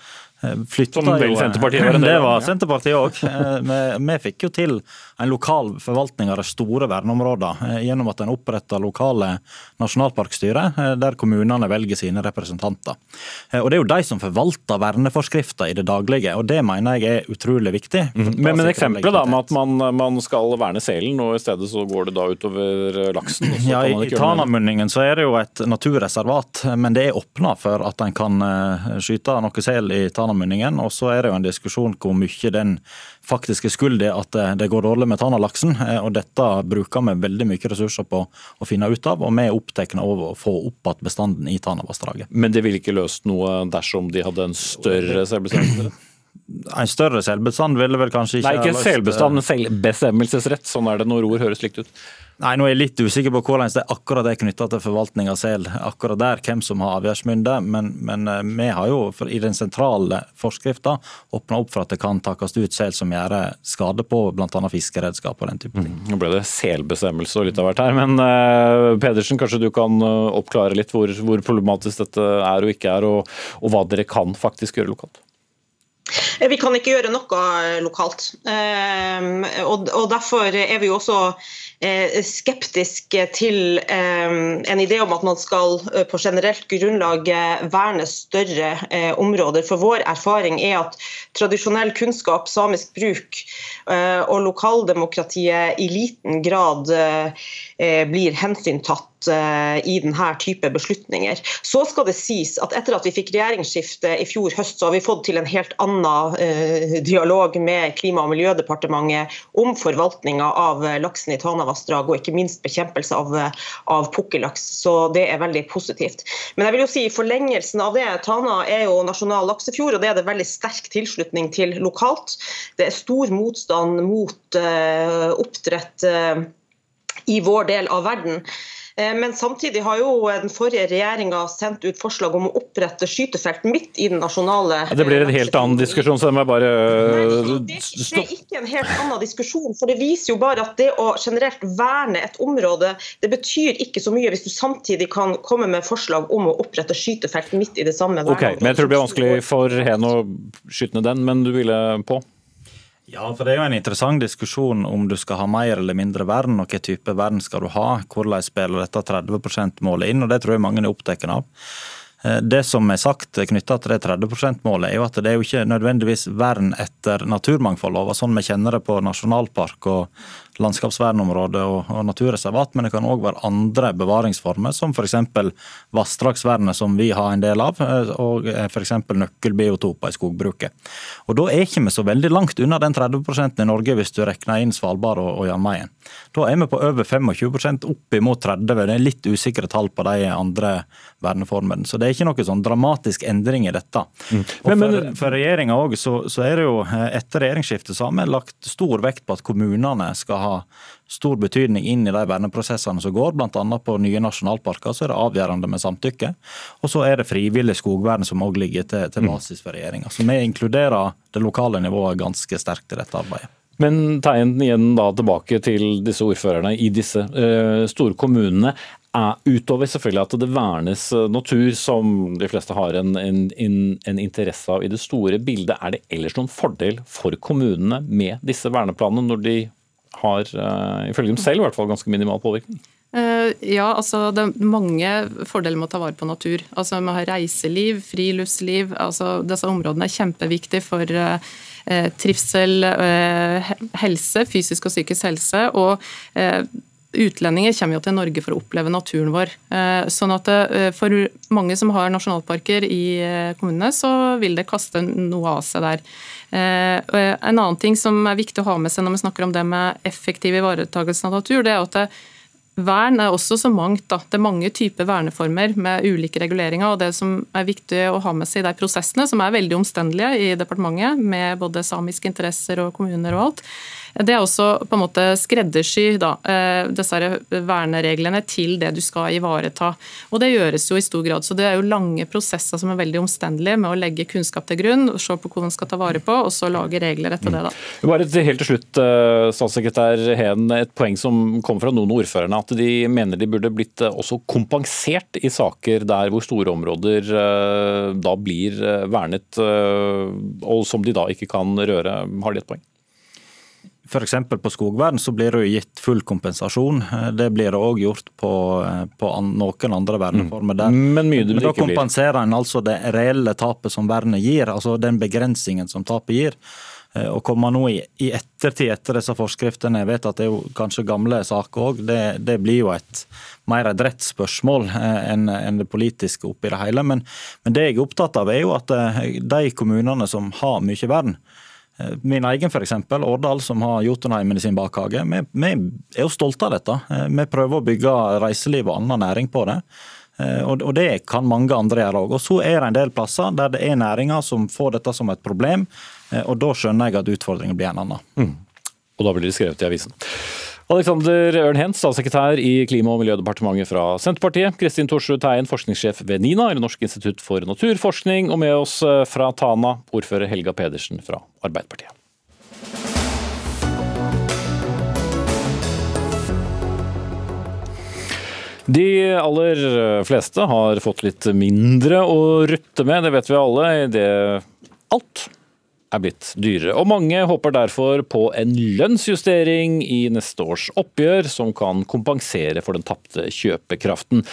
flytta Som vel Senterpartiet var en del Det var. Senterpartiet òg. Vi, vi fikk jo til en lokal forvaltning av de store verneområdene gjennom at en oppretta lokale nasjonalparkstyrer, der kommunene velger sine representanter. Og Det er jo de som forvalter verneforskrifter i det daglige, og det mener jeg er utrolig viktig. Men, men eksempelet da med at man, man skal verne selen, og i stedet så går det da utover laksen? Ja, I det. Tanamunningen så er det jo et naturreservat, men det er åpna for at en kan eh, skyte noe sel i Tanamunningen. Og så er det jo en diskusjon hvor mye den faktisk er skyld i at det- det går dårlig med Tanalaksen. eh, Og dette bruker vi veldig mye ressurser på å finne ut av, og vi er opptatt av å få opp igjen bestanden i Tanavassdraget. Men det ville ikke løst noe dersom de hadde en større selvbestemmelse? En større selbestand ville vel kanskje ikke Nei, ikke selbestand, eh, men selvbestemmelsesrett. Sånn er det når ord høres likt ut. Nei, nå er jeg litt usikker på hvordan det akkurat er knytta til forvaltning av sel. Akkurat der, hvem som har avgjørsmynde. Men, men eh, vi har jo i den sentrale forskrifta åpna opp for at det kan takkes ut sel som gjør skade på bl.a. fiskeredskap og den type ting. Nå ble det selbestemmelse og litt av hvert her, men uh, Pedersen, kanskje du kan oppklare litt hvor, hvor problematisk dette er og ikke er, og, og hva dere kan faktisk gjøre lokalt? Eh, Vi kan ikke gjøre noe eh, lokalt. Ehm, Og derfor er vi også eh, skeptiske til en idé om at man skal eh, på generelt grunnlag eh, verne større eh, områder. For vår erfaring er at tradisjonell kunnskap, samisk bruk eh, og lokaldemokratiet i liten grad eh, eh, blir hensyntatt eh, i denne type beslutninger. Så skal det sies at etter at vi fikk regjeringsskifte i fjor høst, så har vi fått til en helt annen eh, dialog med Klima- og miljødepartementet om forvaltninga av eh, laksen i Tanavassdraget, og ikke minst bekjempelse av, eh, av pukkellaks. Så det er veldig positivt. Men jeg vil jo si forlengelsen av det, Tana er jo nasjonal laksefjord, og det er det veldig sterk tilslutning til lokalt. Det er stor motstand mot uh, oppdrett uh, i vår del av verden. Eh, Men samtidig har jo den forrige regjeringa sendt ut forslag om å opprette skytefelt midt i den nasjonale Ja, det blir en helt annen diskusjon, så det må jeg bare Nei, det er ikke en helt annen diskusjon. for Det viser jo bare at det å generelt verne et område, det betyr ikke så mye hvis du samtidig kan komme med forslag om å opprette skytefelt midt i det samme Ok, men jeg tror det blir vanskelig for Hen å skyte ned den, men du ville på? Ja, for det er jo en interessant diskusjon om du skal ha mer eller mindre vern, og hvilken type vern skal du ha. Hvordan spiller dette 30 %-målet inn, og det tror jeg mange er opptatt av. Eh, Det som er sagt knytta til det 30 %-målet, er jo at det er jo ikke nødvendigvis vern etter naturmangfoldloven, sånn vi kjenner det på nasjonalpark og landskapsvernområde og, og naturreservat, men det kan òg være andre bevaringsformer, som f.eks. vassdragsvernet, som vi har en del av, eh, og f.eks. nøkkelbiotoper i skogbruket. Og Da er ikke vi så veldig langt unna den 30 i Norge, hvis du regner inn Svalbard og, og Jan Mayen. Da er vi på over 25 opp imot 30 Det er litt usikre tall på de andre verneformene. Så det er ikke noe sånn dramatisk endring i dette. Og Men- men- for, for regjeringa òg, så, så er det jo eh, etter regjeringsskiftet så har vi lagt stor vekt på at kommunene skal ha stor betydning inn i de verneprosessene som går, bl.a. på nye nasjonalparker. Så er det avgjørende med samtykke. Og så er det frivillig skogvern som òg ligger til, til basis for regjeringa. Så vi inkluderer det lokale nivået ganske sterkt i dette arbeidet. Men tegn igjen da tilbake til disse ordførerne i disse uh, store kommunene. Er, utover selvfølgelig at det vernes eh, natur, som de fleste har en, en, en, en interesse av i det store bildet, er det ellers noen fordel for kommunene med disse verneplanene, når de har, eh, ifølge dem selv, i hvert fall ganske minimal påvirkning? Eh, Ja, altså det er mange fordeler med å ta vare på natur. Altså Med å ha reiseliv, friluftsliv. altså Disse områdene er kjempeviktige for eh, trivsel, helse, fysisk og psykisk helse. og Utlendinger kommer jo til Norge for å oppleve naturen vår. Sånn at For mange som har nasjonalparker i kommunene, så vil det kaste noe av seg der. Eh, En annen ting som er viktig å ha med seg når vi snakker om det med effektiv ivaretakelse av natur, det er at det, Vern er også så mangt. Da. Det er mange typer verneformer med ulike reguleringer. og Det som er viktig å ha med seg i de prosessene, som er veldig omstendelige i departementet, med både samiske interesser og kommuner og alt, det er også på en måte skreddersy da, eh, her vernereglene til det du skal ivareta. Og Det gjøres jo i stor grad. så Det er jo lange prosesser som er veldig omstendelige med å legge kunnskap til grunn, se på hvordan man skal ta vare på, og så lage regler etter det. da. Bare til- helt til slutt, eh, statssekretær Heen, et poeng som kom fra noen av ordførerne, at de mener de burde blitt også kompensert i saker der hvor store områder da blir vernet, og som de da ikke kan røre. Har de et poeng? F.eks. på skogvern så blir det jo gitt full kompensasjon. Det blir det òg gjort på, på noen andre verneformer. Der. Men, mye det Men da kompenserer en altså det reelle tapet som vernet gir, altså den begrensningen som tapet gir. Eh, å komme nå i, i ettertid etter disse forskriftene, jeg vet at det er jo kanskje gamle saker òg, det, det, blir jo et mer et rettsspørsmål spørsmål enn en det politiske oppi det hele. Men, men, det jeg er opptatt av, er jo at eh, de kommunene som har mye vern, Min egen f.eks., Årdal, som har Jotunheimen i sin bakhage. Vi, vi, er jo stolte av dette. Vi prøver å bygge reiseliv og annen næring på det. Og, det kan mange andre gjøre òg. Og så er det en del plasser der det er næringer som får dette som et problem. Eh, og Da skjønner jeg at utfordringen blir en annen. Mm. Og da blir det skrevet i avisen. Alexander Ørnhen, statssekretær i Klima- og miljødepartementet fra Senterpartiet. Kristin Thorsrud Teien, forskningssjef ved NINA, eller Norsk institutt for naturforskning. Og med oss eh, fra Tana, ordfører Helga Pedersen fra Arbeiderpartiet. De aller fleste har fått litt mindre å rutte med, det vet vi alle. Det alt er blitt dyrere. Og mange håper derfor på en lønnsjustering i neste års oppgjør, som kan kompensere for den tapte kjøpekraften.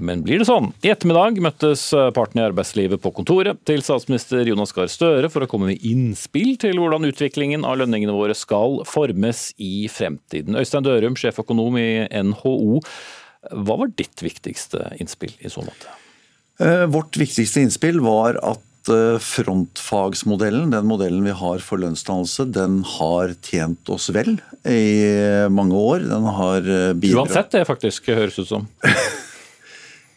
Men blir det sånn? I ettermiddag møttes partene i arbeidslivet på kontoret til statsminister Jonas Gahr Støre for å komme med innspill til hvordan utviklingen av lønningene våre skal formes i fremtiden. Øystein Dørum, sjeføkonom i NHO. Hva var ditt viktigste innspill i så måte? Eh, vårt viktigste innspill var at Eh, frontfagsmodellen, den modellen vi har for lønnsdannelse, den har tjent oss vel i mange år. Den har eh, bidratt Uansett det faktisk høres ut som.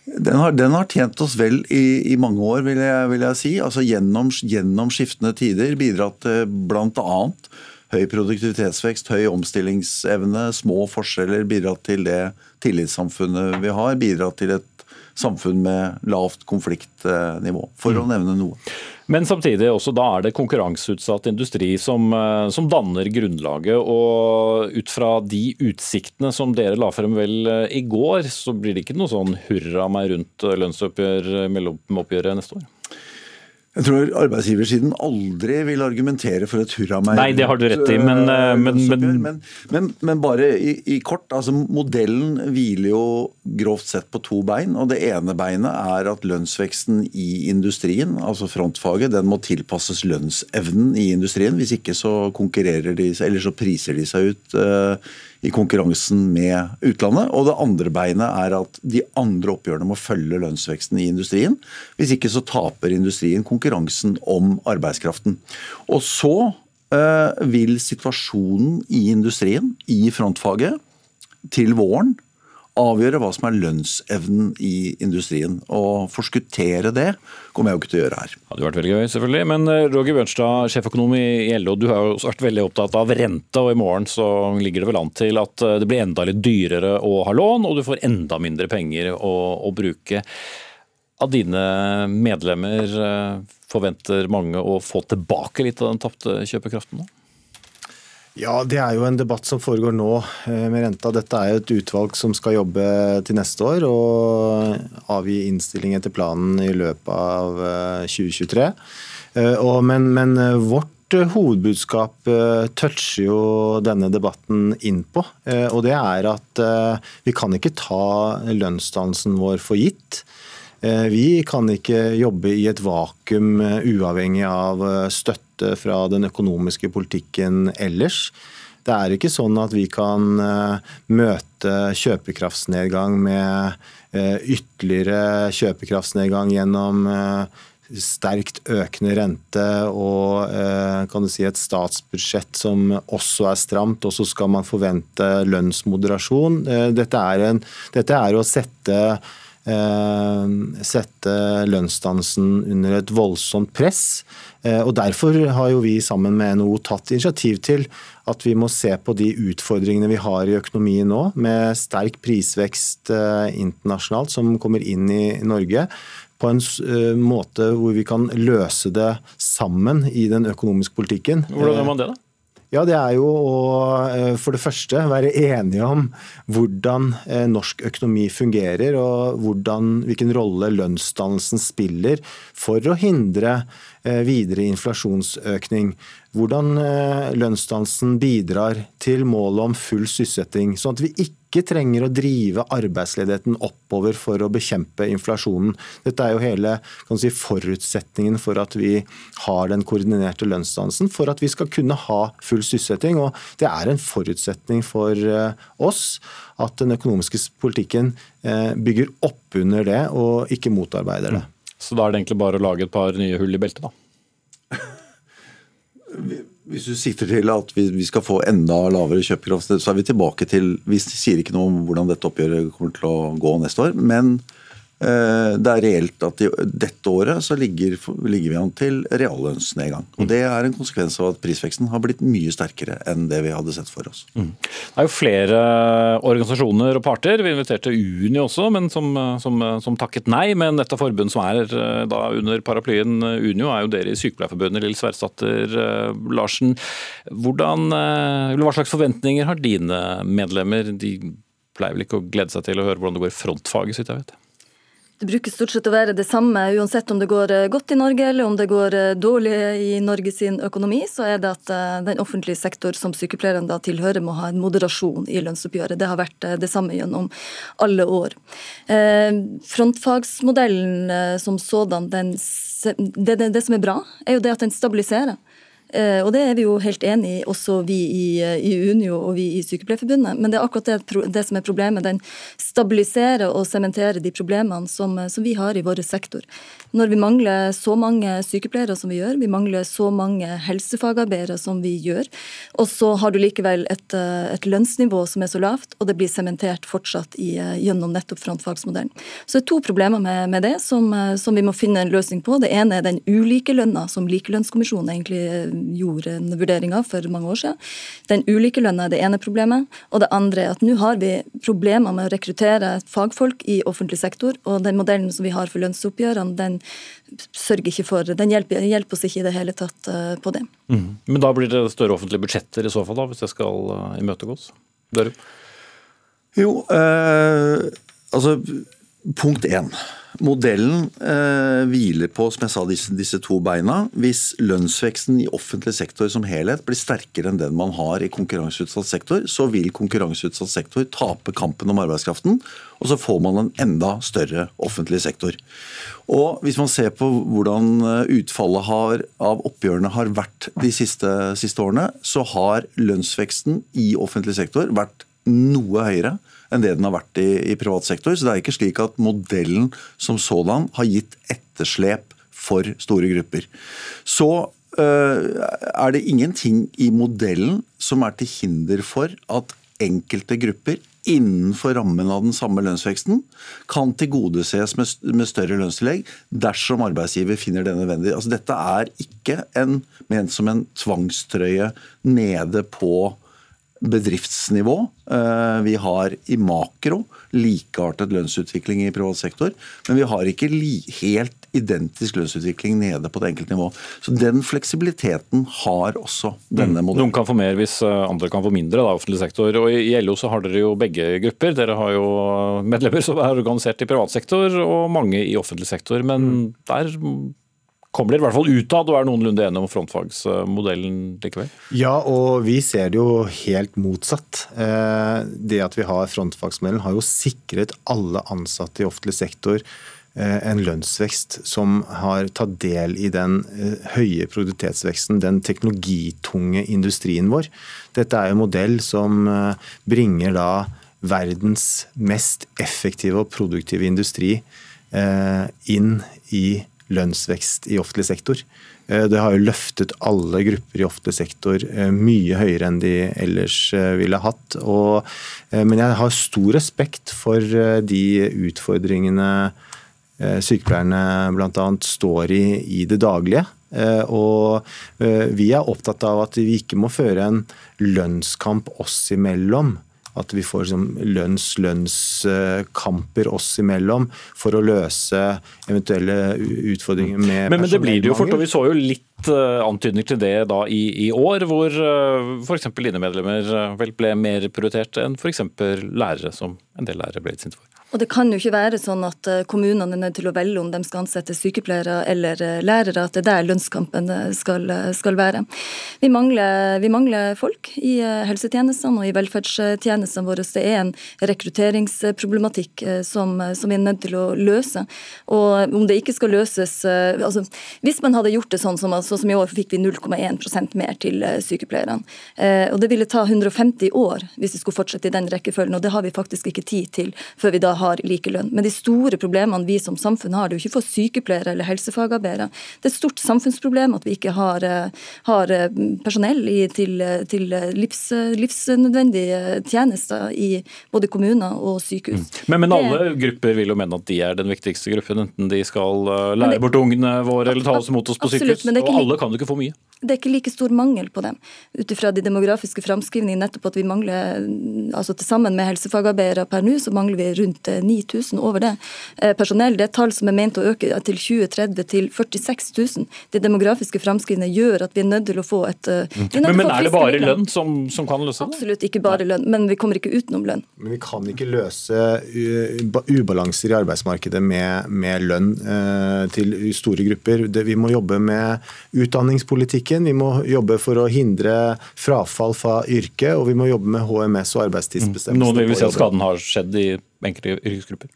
den, har, den har, tjent oss vel i, i mange år, vil jeg, vil jeg si. Altså gjennom, gjennom, skiftende tider bidratt til bl.a. høy produktivitetsvekst, høy omstillingsevne, små forskjeller. Bidratt til det tillitssamfunnet vi har. Bidratt til et samfunn med lavt konfliktnivå, for å mm. nevne noe. Men samtidig også da er det konkurranseutsatt industri som, eh, som, danner grunnlaget. og Ut fra de utsiktene som dere la frem vel eh, i går, så blir det ikke noe sånn hurra meg rundt lønnsoppgjør, mellomoppgjøret neste år? Jeg tror arbeidsgiversiden aldri vil argumentere for et hurra meg Nei, det har du rett i, men, eh, men, men, men, men bare i, i, kort. altså Modellen hviler jo grovt sett på to bein. og Det ene beinet er at lønnsveksten i industrien, altså frontfaget, den må tilpasses lønnsevnen i industrien. Hvis ikke så konkurrerer de, eller så priser de seg ut uh, i konkurransen med utlandet. Og det andre beinet er at de andre oppgjørene må følge lønnsveksten i industrien. Hvis ikke så taper industrien konkurransen om arbeidskraften. Og så eh, vil situasjonen i industrien, i frontfaget, til våren avgjøre hva som er lønnsevnen i industrien. Og forskuttere det kommer jeg jo ikke til å gjøre her. Det hadde vært veldig gøy, selvfølgelig. Men eh, Roger Bjørnstad, sjeføkonom i LO, du har jo også vært veldig opptatt av rente, og i morgen så ligger det vel an til at eh, det blir enda litt dyrere å ha lån, og du får enda mindre penger å, å bruke. Av dine medlemmer eh, forventer mange å få tilbake litt av den tapte kjøpekraften nå? Ja, Det er jo en debatt som foregår nå eh, med renta. Dette er jo et utvalg som skal jobbe til neste år og avgi innstilling etter planen i løpet av 2023. Eh, eh, men, men vårt hovedbudskap toucher jo denne debatten inn på. Og det er at vi kan ikke ta lønnsdannelsen vår for gitt. Vi kan ikke jobbe i et vakuum uavhengig av støtte støtte fra den økonomiske politikken ellers. Det er ikke sånn at vi kan eh, møte kjøpekraftsnedgang med eh, ytterligere kjøpekraftsnedgang gjennom eh, sterkt økende rente og si, et statsbudsjett som også er stramt, og så skal man forvente lønnsmoderasjon. Dette er, en, dette er å sette Eh, sette lønnsdansen under et voldsomt press. Eh, og Derfor har jo vi sammen med NHO tatt initiativ til at vi må se på de utfordringene vi har i økonomien nå, med sterk prisvekst eh, internasjonalt som kommer inn i Norge på en måte hvor vi kan løse det sammen i den økonomiske politikken. Hvordan gjør man det, da? Ja, det er jo å for det første være enige om hvordan norsk økonomi fungerer, og hvordan, hvilken rolle lønnsdannelsen spiller for å hindre videre inflasjonsøkning. Hvordan lønnsdannelsen bidrar til målet om full sysselsetting, sånn at vi ikke trenger å drive arbeidsledigheten oppover for å bekjempe inflasjonen. Dette er jo hele si, forutsetningen for at vi har den koordinerte lønnsdansen, for at vi skal kunne ha full sysselsetting. Og det er en forutsetning for eh, oss at den økonomiske politikken eh, bygger opp under det og ikke motarbeider det. Så da er det egentlig bare å lage et par nye hull i beltet, da? Hvis du sikter til at vi skal få enda lavere kjøpekraft, så er vi tilbake til Vi sier ikke noe om hvordan dette oppgjøret kommer til å gå neste år. men det er reelt at i dette året så ligger, ligger vi an til reallønnsnedgang. Og Det er en konsekvens av at prisveksten har blitt mye sterkere enn det vi hadde sett for oss. Mm. Det er jo flere organisasjoner og parter. Vi inviterte Uni også, men som, som, som takket nei. Men dette forbundet som er eh, da under paraplyen Unio, er jo dere i Sykepleierforbundet, Lill Sverresdatter eh, Larsen. Hvordan, hva slags forventninger har dine medlemmer? De pleier vel ikke å glede seg til å høre hvordan det går i frontfaget, så vidt jeg vet? Det bruker stort sett å være det samme uansett om det går eh, godt i Norge eller om det går eh, dårlig i Norge sin økonomi. Så er det at eh, den offentlige sektor som sykepleierne da tilhører, må ha en moderasjon i lønnsoppgjøret. Det har vært det samme gjennom alle år. Frontfagsmodellen som sådan, den, det, det, det som er bra, er jo det at den stabiliserer. Eh, og det er vi jo helt enig i, også vi i, i, Unio og vi i Sykepleierforbundet. Men det er akkurat det, det som er problemet. Den stabiliserer og sementerer de problemene som, som, vi har i vår sektor. Når vi mangler så mange sykepleiere som vi gjør, vi mangler så mange helsefagarbeidere som vi gjør, og så har du likevel et, et lønnsnivå som er så lavt, og det blir sementert fortsatt i, gjennom nettopp frontfagsmodellen. Så det er to problemer med, med det som, som, vi må finne en løsning på. Det ene er den ulike lønna som Likelønnskommisjonen egentlig gjorde en vurdering av for mange år siden. Den ulike lønna er det ene problemet. Og det andre er at nå har vi problemer med å rekruttere fagfolk i offentlig sektor. Og den modellen som vi har for lønnsoppgjørene, den sørger ikke for Den hjelper, hjelper oss ikke i det hele tatt uh, på det. Mm. Men da blir det større offentlige budsjetter i så fall, da, hvis det skal uh, imøtegås? Dørum? Jo, eh, altså punkt én. Modellen eh, hviler på som jeg sa, disse, disse, to beina. Hvis lønnsveksten i offentlig sektor som helhet blir sterkere enn den man har i konkurranseutsatt sektor, så vil konkurranseutsatt sektor tape kampen om arbeidskraften, og så får man en enda større offentlig sektor. Og Hvis man ser på hvordan eh, utfallet har, av oppgjørene har vært de siste, siste årene, så har lønnsveksten i offentlig sektor vært noe høyere enn det den har vært i, i privat sektor. Så det er ikke slik at modellen som sådan har gitt etterslep for store grupper. Så øh, er det ingenting i modellen som er til hinder for at enkelte grupper innenfor rammen av den samme lønnsveksten kan tilgodeses med, større lønnstillegg dersom arbeidsgiver finner det nødvendig. Altså, dette er ikke en, ment som en tvangstrøye nede på bedriftsnivå. Eh, vi har i makro likeartet lønnsutvikling i privat sektor, men vi har ikke helt identisk lønnsutvikling nede på det enkelte nivå. Så Den fleksibiliteten har også denne mm. modellen. Noen kan få mer hvis eh, andre kan få mindre, da, offentlig sektor. Og I LO så har dere jo begge grupper. Dere har jo medlemmer som er organisert i privat sektor, og mange i offentlig sektor. Men mm. der kommer dere i hvert fall utad og er noenlunde enige om frontfagsmodellen likevel? Ja, og vi ser det jo helt motsatt. Eh, det at vi har frontfagsmodellen har jo sikret alle ansatte i offentlig sektor eh, en lønnsvekst som har tatt del i den eh, høye produktivitetsveksten, den teknologitunge industrien vår. Dette er jo en modell som bringer da verdens mest effektive og produktive industri inn i lønnsvekst i offentlig sektor. Eh, det har jo løftet alle grupper i offentlig sektor eh, mye høyere enn de ellers eh, ville hatt. Og, men jeg har stor respekt for de utfordringene sykepleierne bl.a. står i i det daglige. Og vi er opptatt av at vi ikke må føre en lønnskamp oss imellom at vi får liksom, lønns, lønnskamper oss imellom for å løse eventuelle utfordringer med men, men det blir det jo fort, og vi så jo litt antydninger til det da i, i år, hvor uh, f.eks. dine medlemmer uh, vel ble mer prioritert enn f.eks. lærere, som en del lærere ble sinte for. Og Det kan jo ikke være sånn at eh, kommunene er nødt til å velge om de skal ansette sykepleiere eller eh, lærere, at det er der lønnskampen eh, skal, skal være. Vi mangler, vi mangler, folk i helsetjenestene og i velferdstjenestene våre. Det er en rekrutteringsproblematikk som, som, vi er nødt til å løse. Og om det ikke skal løses altså, Hvis man hadde gjort det sånn som, altså, som i år, fikk vi 0,1% mer til sykepleierne. Og Det ville ta 150 år hvis vi skulle fortsette i den rekkefølgen, og det har vi faktisk ikke tid til før vi da har har likelønn. Men de store problemene vi som samfunn har, det er jo ikke for sykepleiere eller helsefagarbeidere. Det er et stort samfunnsproblem at vi ikke har, eh, har eh, personell i, til, til livs, livsnødvendige tjenester i både kommuner og sykehus. Mm. Men, men, alle det, grupper vil jo mene at de er den viktigste gruppen, enten de skal eh, lære det, bort ungene våre eller ta oss imot oss på absolutt, sykehus. Og alle kan jo ikke få mye. Det er ikke like stor mangel på dem. Ut ifra de demografiske framskrivningene nettopp at vi mangler altså til sammen med helsefagarbeidere per nå, så mangler vi rundt 9000 over det. Eh, personell det er tall som er ment å øke til 2030 til 46 000. De demografiske framskrivene gjør at vi er nødt til å få et eh, Men, men er det bare lønn som, som, kan løse det? Absolutt ikke bare lønn, men vi kommer ikke utenom lønn. Men vi kan ikke løse ubalanser i arbeidsmarkedet med, med lønn eh, til store grupper. Det, vi må jobbe med utdanningspolitikken, vi må jobbe for å hindre frafall fra yrket, og vi må jobbe med HMS og arbeidstidsbestemmelser. Noen vil si at skaden har skjedd i enkelte yrkesgrupper.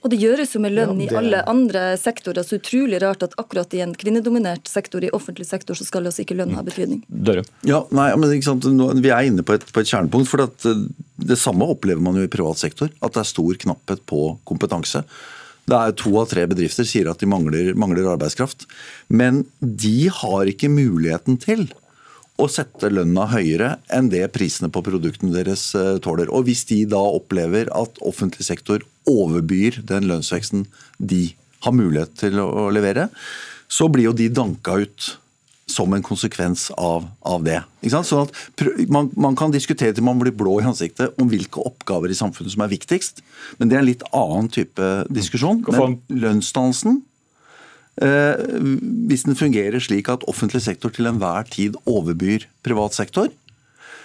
Og det gjøres jo med lønn ja, det... i alle andre sektorer. Så utrolig rart at akkurat i en kvinnedominert sektor, i offentlig sektor, så skal altså ikke lønn ha betydning. Dørum. Ja, nei, men ikke sant? Nå, Vi er inne på et, på et kjernepunkt. for at eh, Det samme opplever man jo i privat sektor. At det er stor knapphet på kompetanse. Det er To av tre bedrifter sier at de mangler, mangler arbeidskraft. Men de har ikke muligheten til å sette lønna høyere enn det prisene på produktene deres eh, tåler. Og Hvis de da opplever at offentlig sektor overbyr den lønnsveksten de har mulighet til å levere, så blir jo de danka ut som en konsekvens av, av det. Sånn at man, man, kan diskutere til man blir blå i ansiktet om hvilke oppgaver i samfunnet som er viktigst, men det er en litt annen type diskusjon. Men lønnsdannelsen hvis den fungerer slik at offentlig sektor til enhver tid overbyr privat sektor,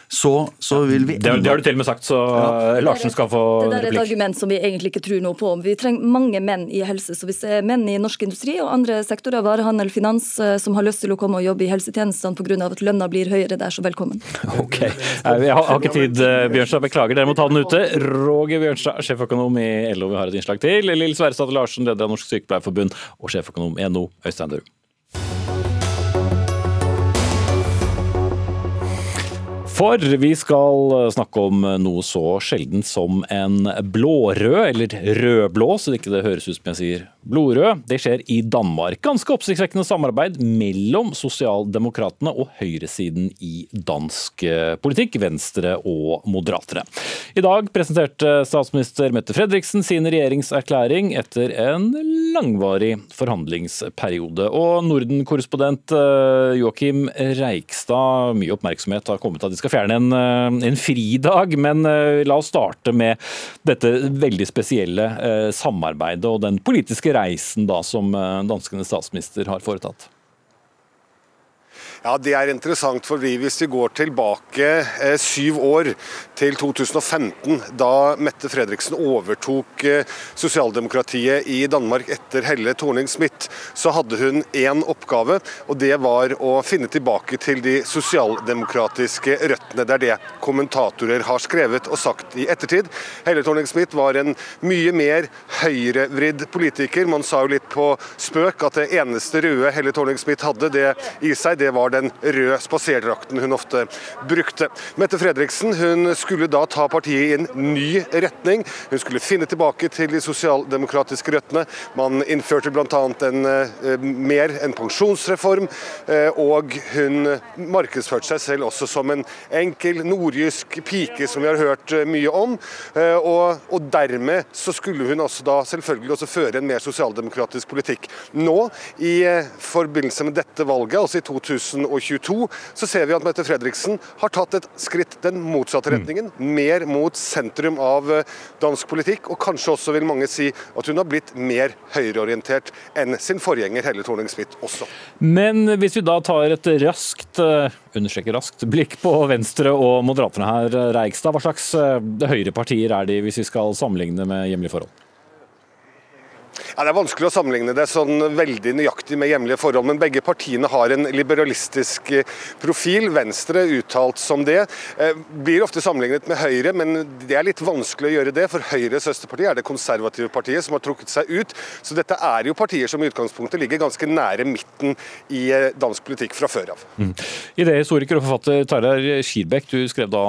så, så vil vi det, det, har du til og med sagt, så ja. Larsen skal få replikk. Det er et argument som vi egentlig ikke tror noe på. Vi trenger mange menn i helse. Så hvis det er menn i norsk industri og andre sektorer, varehandel, finans, eh, som har lyst til å komme og jobbe i helsetjenestene pga. at lønna blir høyere der, så velkommen. Ok. Jeg har, har ikke tid, eh, Bjørnstad. Beklager, dere må ta den ute. Roger Bjørnstad, sjeføkonom i LO, vi har et innslag til. Lill Sverrestad Larsen, leder av Norsk Sykepleierforbund, og sjeføkonom i NO, Øystein Dørum. For vi skal snakke om noe så sjeldent som en blårød, eller rødblå, så det ikke høres ut som jeg sier blodrød. Det skjer i Danmark. Ganske oppsiktsvekkende samarbeid mellom sosialdemokratene og høyresiden i dansk eh, politikk, venstre og moderatere. I dag presenterte statsminister Mette Fredriksen sin regjeringserklæring etter en langvarig forhandlingsperiode. Og Norden-korrespondent eh, Joakim Reikstad, mye oppmerksomhet har kommet av de skal fjerne en, eh, en fridag, men la oss starte med dette veldig spesielle samarbeidet og den politiske reisen da som danskenes statsminister har foretatt. Ja, Det er interessant, for hvis vi går tilbake eh, syv år, til 2015, da Mette Fredriksen overtok eh, sosialdemokratiet i Danmark etter Helle Thorning-Smith, så hadde hun én oppgave, og det var å finne tilbake til de sosialdemokratiske røttene. Det er det kommentatorer har skrevet og sagt i ettertid. Helle Thorning-Smith var en mye mer høyrevridd politiker. Man sa jo litt på spøk at det eneste røde Helle Thorning-Smith hadde det i seg, det var den røde spaserdrakten hun ofte brukte. Mette Fredriksen hun skulle da ta partiet i en ny retning. Hun skulle finne tilbake til de sosialdemokratiske røttene. Man innførte bl.a. En, eh, mer en pensjonsreform, eh, og hun markedsførte seg selv også som en enkel nordjysk pike, som vi har hørt eh, mye om. Og, og dermed så skulle hun også da selvfølgelig også føre en mer sosialdemokratisk politikk. Nå, i forbindelse med dette valget, altså i 2013, 2022, så ser vi at Mette Fredriksen har tatt et skritt den motsatte mm. retningen. Mer mot sentrum av eh, dansk politikk, og kanskje også vil mange si at hun har blitt mer høyreorientert enn sin forgjenger Helle Thorning-Smith også. Men hvis vi da tar et raskt, eh, understreker raskt, blikk på Venstre og Moderaterne her, Reigstad, hva slags høyrepartier er de hvis vi skal sammenligne med hjemlige forhold? Ja, det er vanskelig å sammenligne det sånn veldig nøyaktig med hjemlige forhold, men begge partiene har en liberalistisk eh, profil. Venstre uttalt som det. Eh, blir ofte sammenlignet med Høyre, men det er litt vanskelig å gjøre det. For Høyres søsterparti er det konservative partiet som har trukket seg ut. Så dette er jo partier som i utgangspunktet ligger ganske nære midten i eh, dansk politikk fra før av. Mm. Idéhistoriker og forfatter Tarjei Skirbekk, du skrev da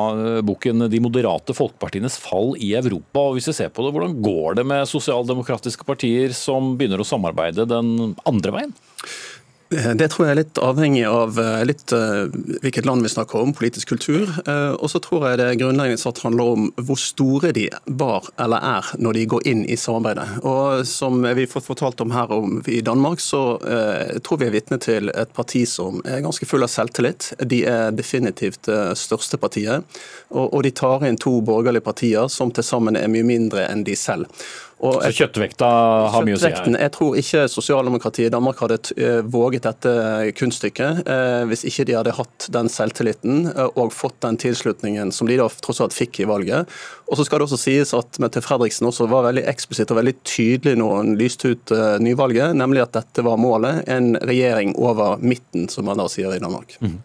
boken 'De moderate folkepartienes fall i Europa'. og Hvis vi ser på det, Hvordan går det med sosialdemokratiske partier som begynner å samarbeide den andre veien? Det tror jeg er litt avhengig av eh, litt uh, hvilket land vi snakker om, politisk kultur. Uh, og så tror jeg det grunnleggende sett handler om hvor store de var eller er når de går inn i samarbeidet. Og Som vi har fått fortalt om her om, i Danmark, så tror vi er vitne til et parti som er ganske full av selvtillit. De er definitivt det største partiet. Og de tar inn to borgerlige partier som til sammen er mye mindre enn de selv. Og så kjøttvekta har mye å si her? Jeg tror ikke sosialdemokratiet i Danmark hadde uh, våget dette kunststykket uh, hvis ikke de hadde hatt den selvtilliten og fått den tilslutningen som de da tross alt fikk i valget. Og så skal det også sies at Mette Fredriksen også var veldig eksplisitt og veldig tydelig når hun lyste ut nyvalget, nemlig at dette var målet, en regjering over midten, som man da sier i Danmark. Mm.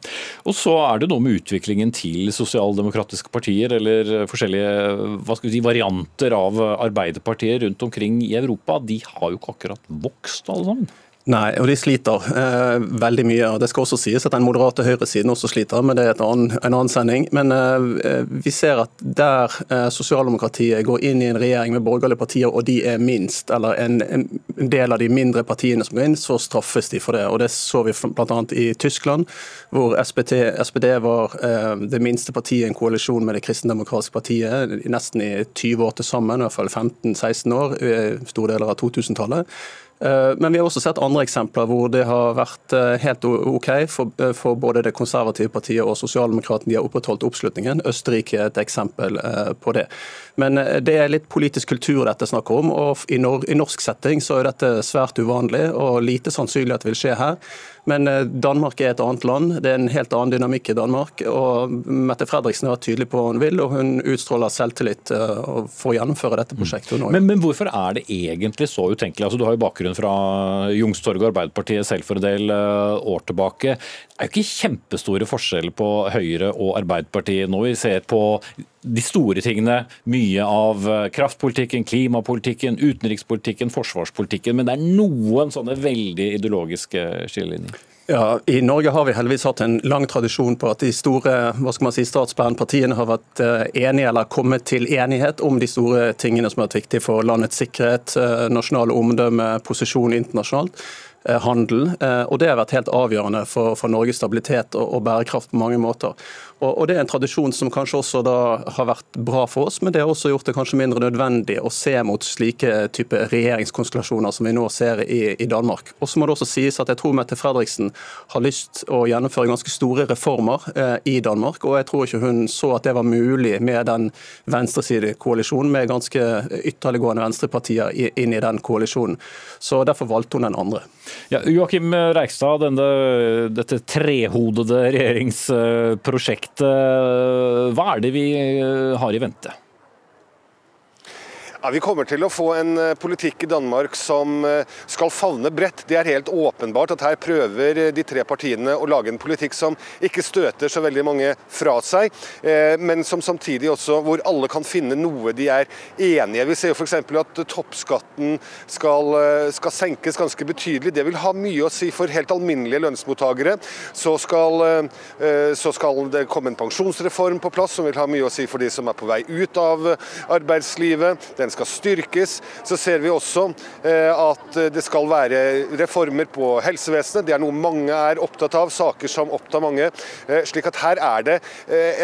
Og så er det noe med utviklingen til sosialdemokratiske partier, eller forskjellige hva skal vi si, varianter av Arbeiderpartiet rundt omkring i Europa, de har jo ikke akkurat vokst alle sammen. Nei, og de sliter eh, veldig mye. og Det skal også sies at den moderate høyresiden også sliter, men det er annen, en annen sending. Men eh, vi ser at der eh, sosialdemokratiet går inn i en regjering med borgerlige partier, og de er minst, eller en, en, del av de mindre partiene som går inn, så straffes de for det. Og Det så vi bl.a. i Tyskland, hvor SPD, SPD var eh, det minste partiet i en koalisjon med det kristendemokratiske partiet, nesten i 20 år til sammen, i hvert fall 15-16 år, store deler av 2000-tallet. Eh, men vi har også sett andre eksempler hvor det har vært eh, helt OK for, eh, for både det konservative partiet og sosialdemokratene. De har opprettholdt oppslutningen. Østerrike er et eksempel på det. Men det er litt politisk kultur dette snakker om. og I, norsk setting så er dette svært uvanlig og lite sannsynlig at det vil skje her. Men eh, Danmark er et annet land. Det er en helt annen dynamikk i Danmark. og Mette Fredriksen er tydelig på hva hun vil, og hun utstråler selvtillit eh, for å gjennomføre dette prosjektet. Men, men, hvorfor er det egentlig så utenkelig? Altså, du har jo bakgrunn fra Youngstorget og Arbeiderpartiet selv for en del eh, år tilbake. Det er jo ikke kjempestore forskjeller på Høyre og Arbeiderpartiet nå. Vi ser på de store tingene. Mye av kraftpolitikken, klimapolitikken, utenrikspolitikken, forsvarspolitikken. Men det er noen sånne veldig ideologiske skillelinjer. Ja, I Norge har vi heldigvis hatt en lang tradisjon på at de store hva skal man si, statsbærende har vært eh, enige eller kommet til enighet om de store tingene som har vært viktige for landets sikkerhet, nasjonal omdømme, posisjon internasjonalt. Eh, handel. Eh, og Det har vært helt avgjørende for, for Norges stabilitet og, og, bærekraft på mange måter. Og, Det er en tradisjon som kanskje også da har vært bra for oss, men det har også gjort det kanskje mindre nødvendig å se mot slike type regjeringskonstellasjoner som vi nå ser i, i Danmark. Og så må det også sies at jeg tror Mette Fredriksen har lyst å gjennomføre ganske store reformer eh, i Danmark, og jeg tror ikke hun så at det var mulig med den venstresidekoalisjonen med ganske ytterliggående venstrepartier inn i den koalisjonen. Så Derfor valgte hun den andre. Ja, Joakim Reikstad, denne, dette trehodede regjeringsprosjektet. Hva er det vi har i vente? Ja, Vi kommer til å få en eh, politikk i Danmark som eh, skal favne bredt. Det er helt åpenbart at her prøver eh, de tre partiene å lage en politikk som ikke støter så veldig mange fra seg, men som samtidig også hvor alle kan finne noe de er enige. Vi ser jo f.eks. at toppskatten skal, skal, senkes ganske betydelig. Det vil ha mye å si for helt alminnelige lønnsmottakere. Så skal, så skal det komme en pensjonsreform på plass som vil ha mye å si for de som er på vei ut av arbeidslivet. Den den skal styrkes. Så ser vi også at det skal være reformer på helsevesenet. Det er noe mange er opptatt av, saker som opptar mange. slik at her er det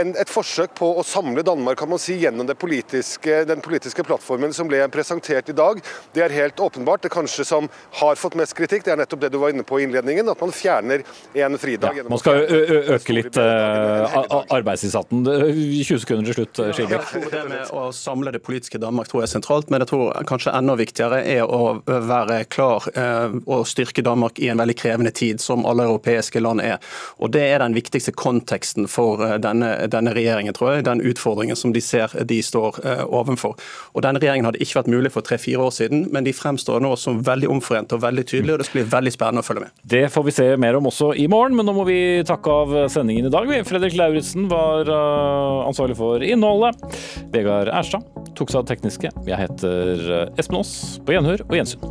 en, et forsøk på å samle Danmark kan man si, gjennom politiske, den politiske plattformen som ble presentert i dag. Det er helt åpenbart. Det kanskje som har fått mest kritikk, det er nettopp det du var inne på i innledningen, at man fjerner en fridag. Ja, man skal øke litt arbeidsinnsatsen. 20 sekunder til slutt, Skilbæk. Det med å samle det politiske Danmark tror jeg sentralt, men jeg tror kanskje enda viktigere er å være klar uh, og styrke Danmark i en veldig krevende tid, som alle europeiske land er. Og Det er den viktigste konteksten for uh, denne, denne, regjeringen, tror jeg. Den utfordringen som de ser de står overfor. Og Denne regjeringen hadde ikke vært mulig for tre-fire år siden, men de fremstår nå som veldig omforente og veldig tydelige, og det skal bli veldig spennende å følge med. Det får vi se mer om også i morgen, men nå må vi takke av sendingen i dag. Fredrik Lauritzen var ansvarlig for innholdet. Vegard Erstad tok seg av tekniske. Jeg heter uh, Espen Aas. På gjenhør og gjensyn.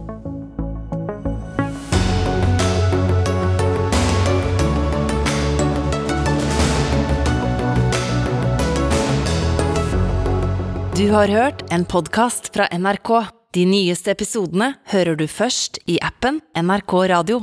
Du har hørt en podkast fra NRK. De nyeste episodene hører du først i appen NRK Radio.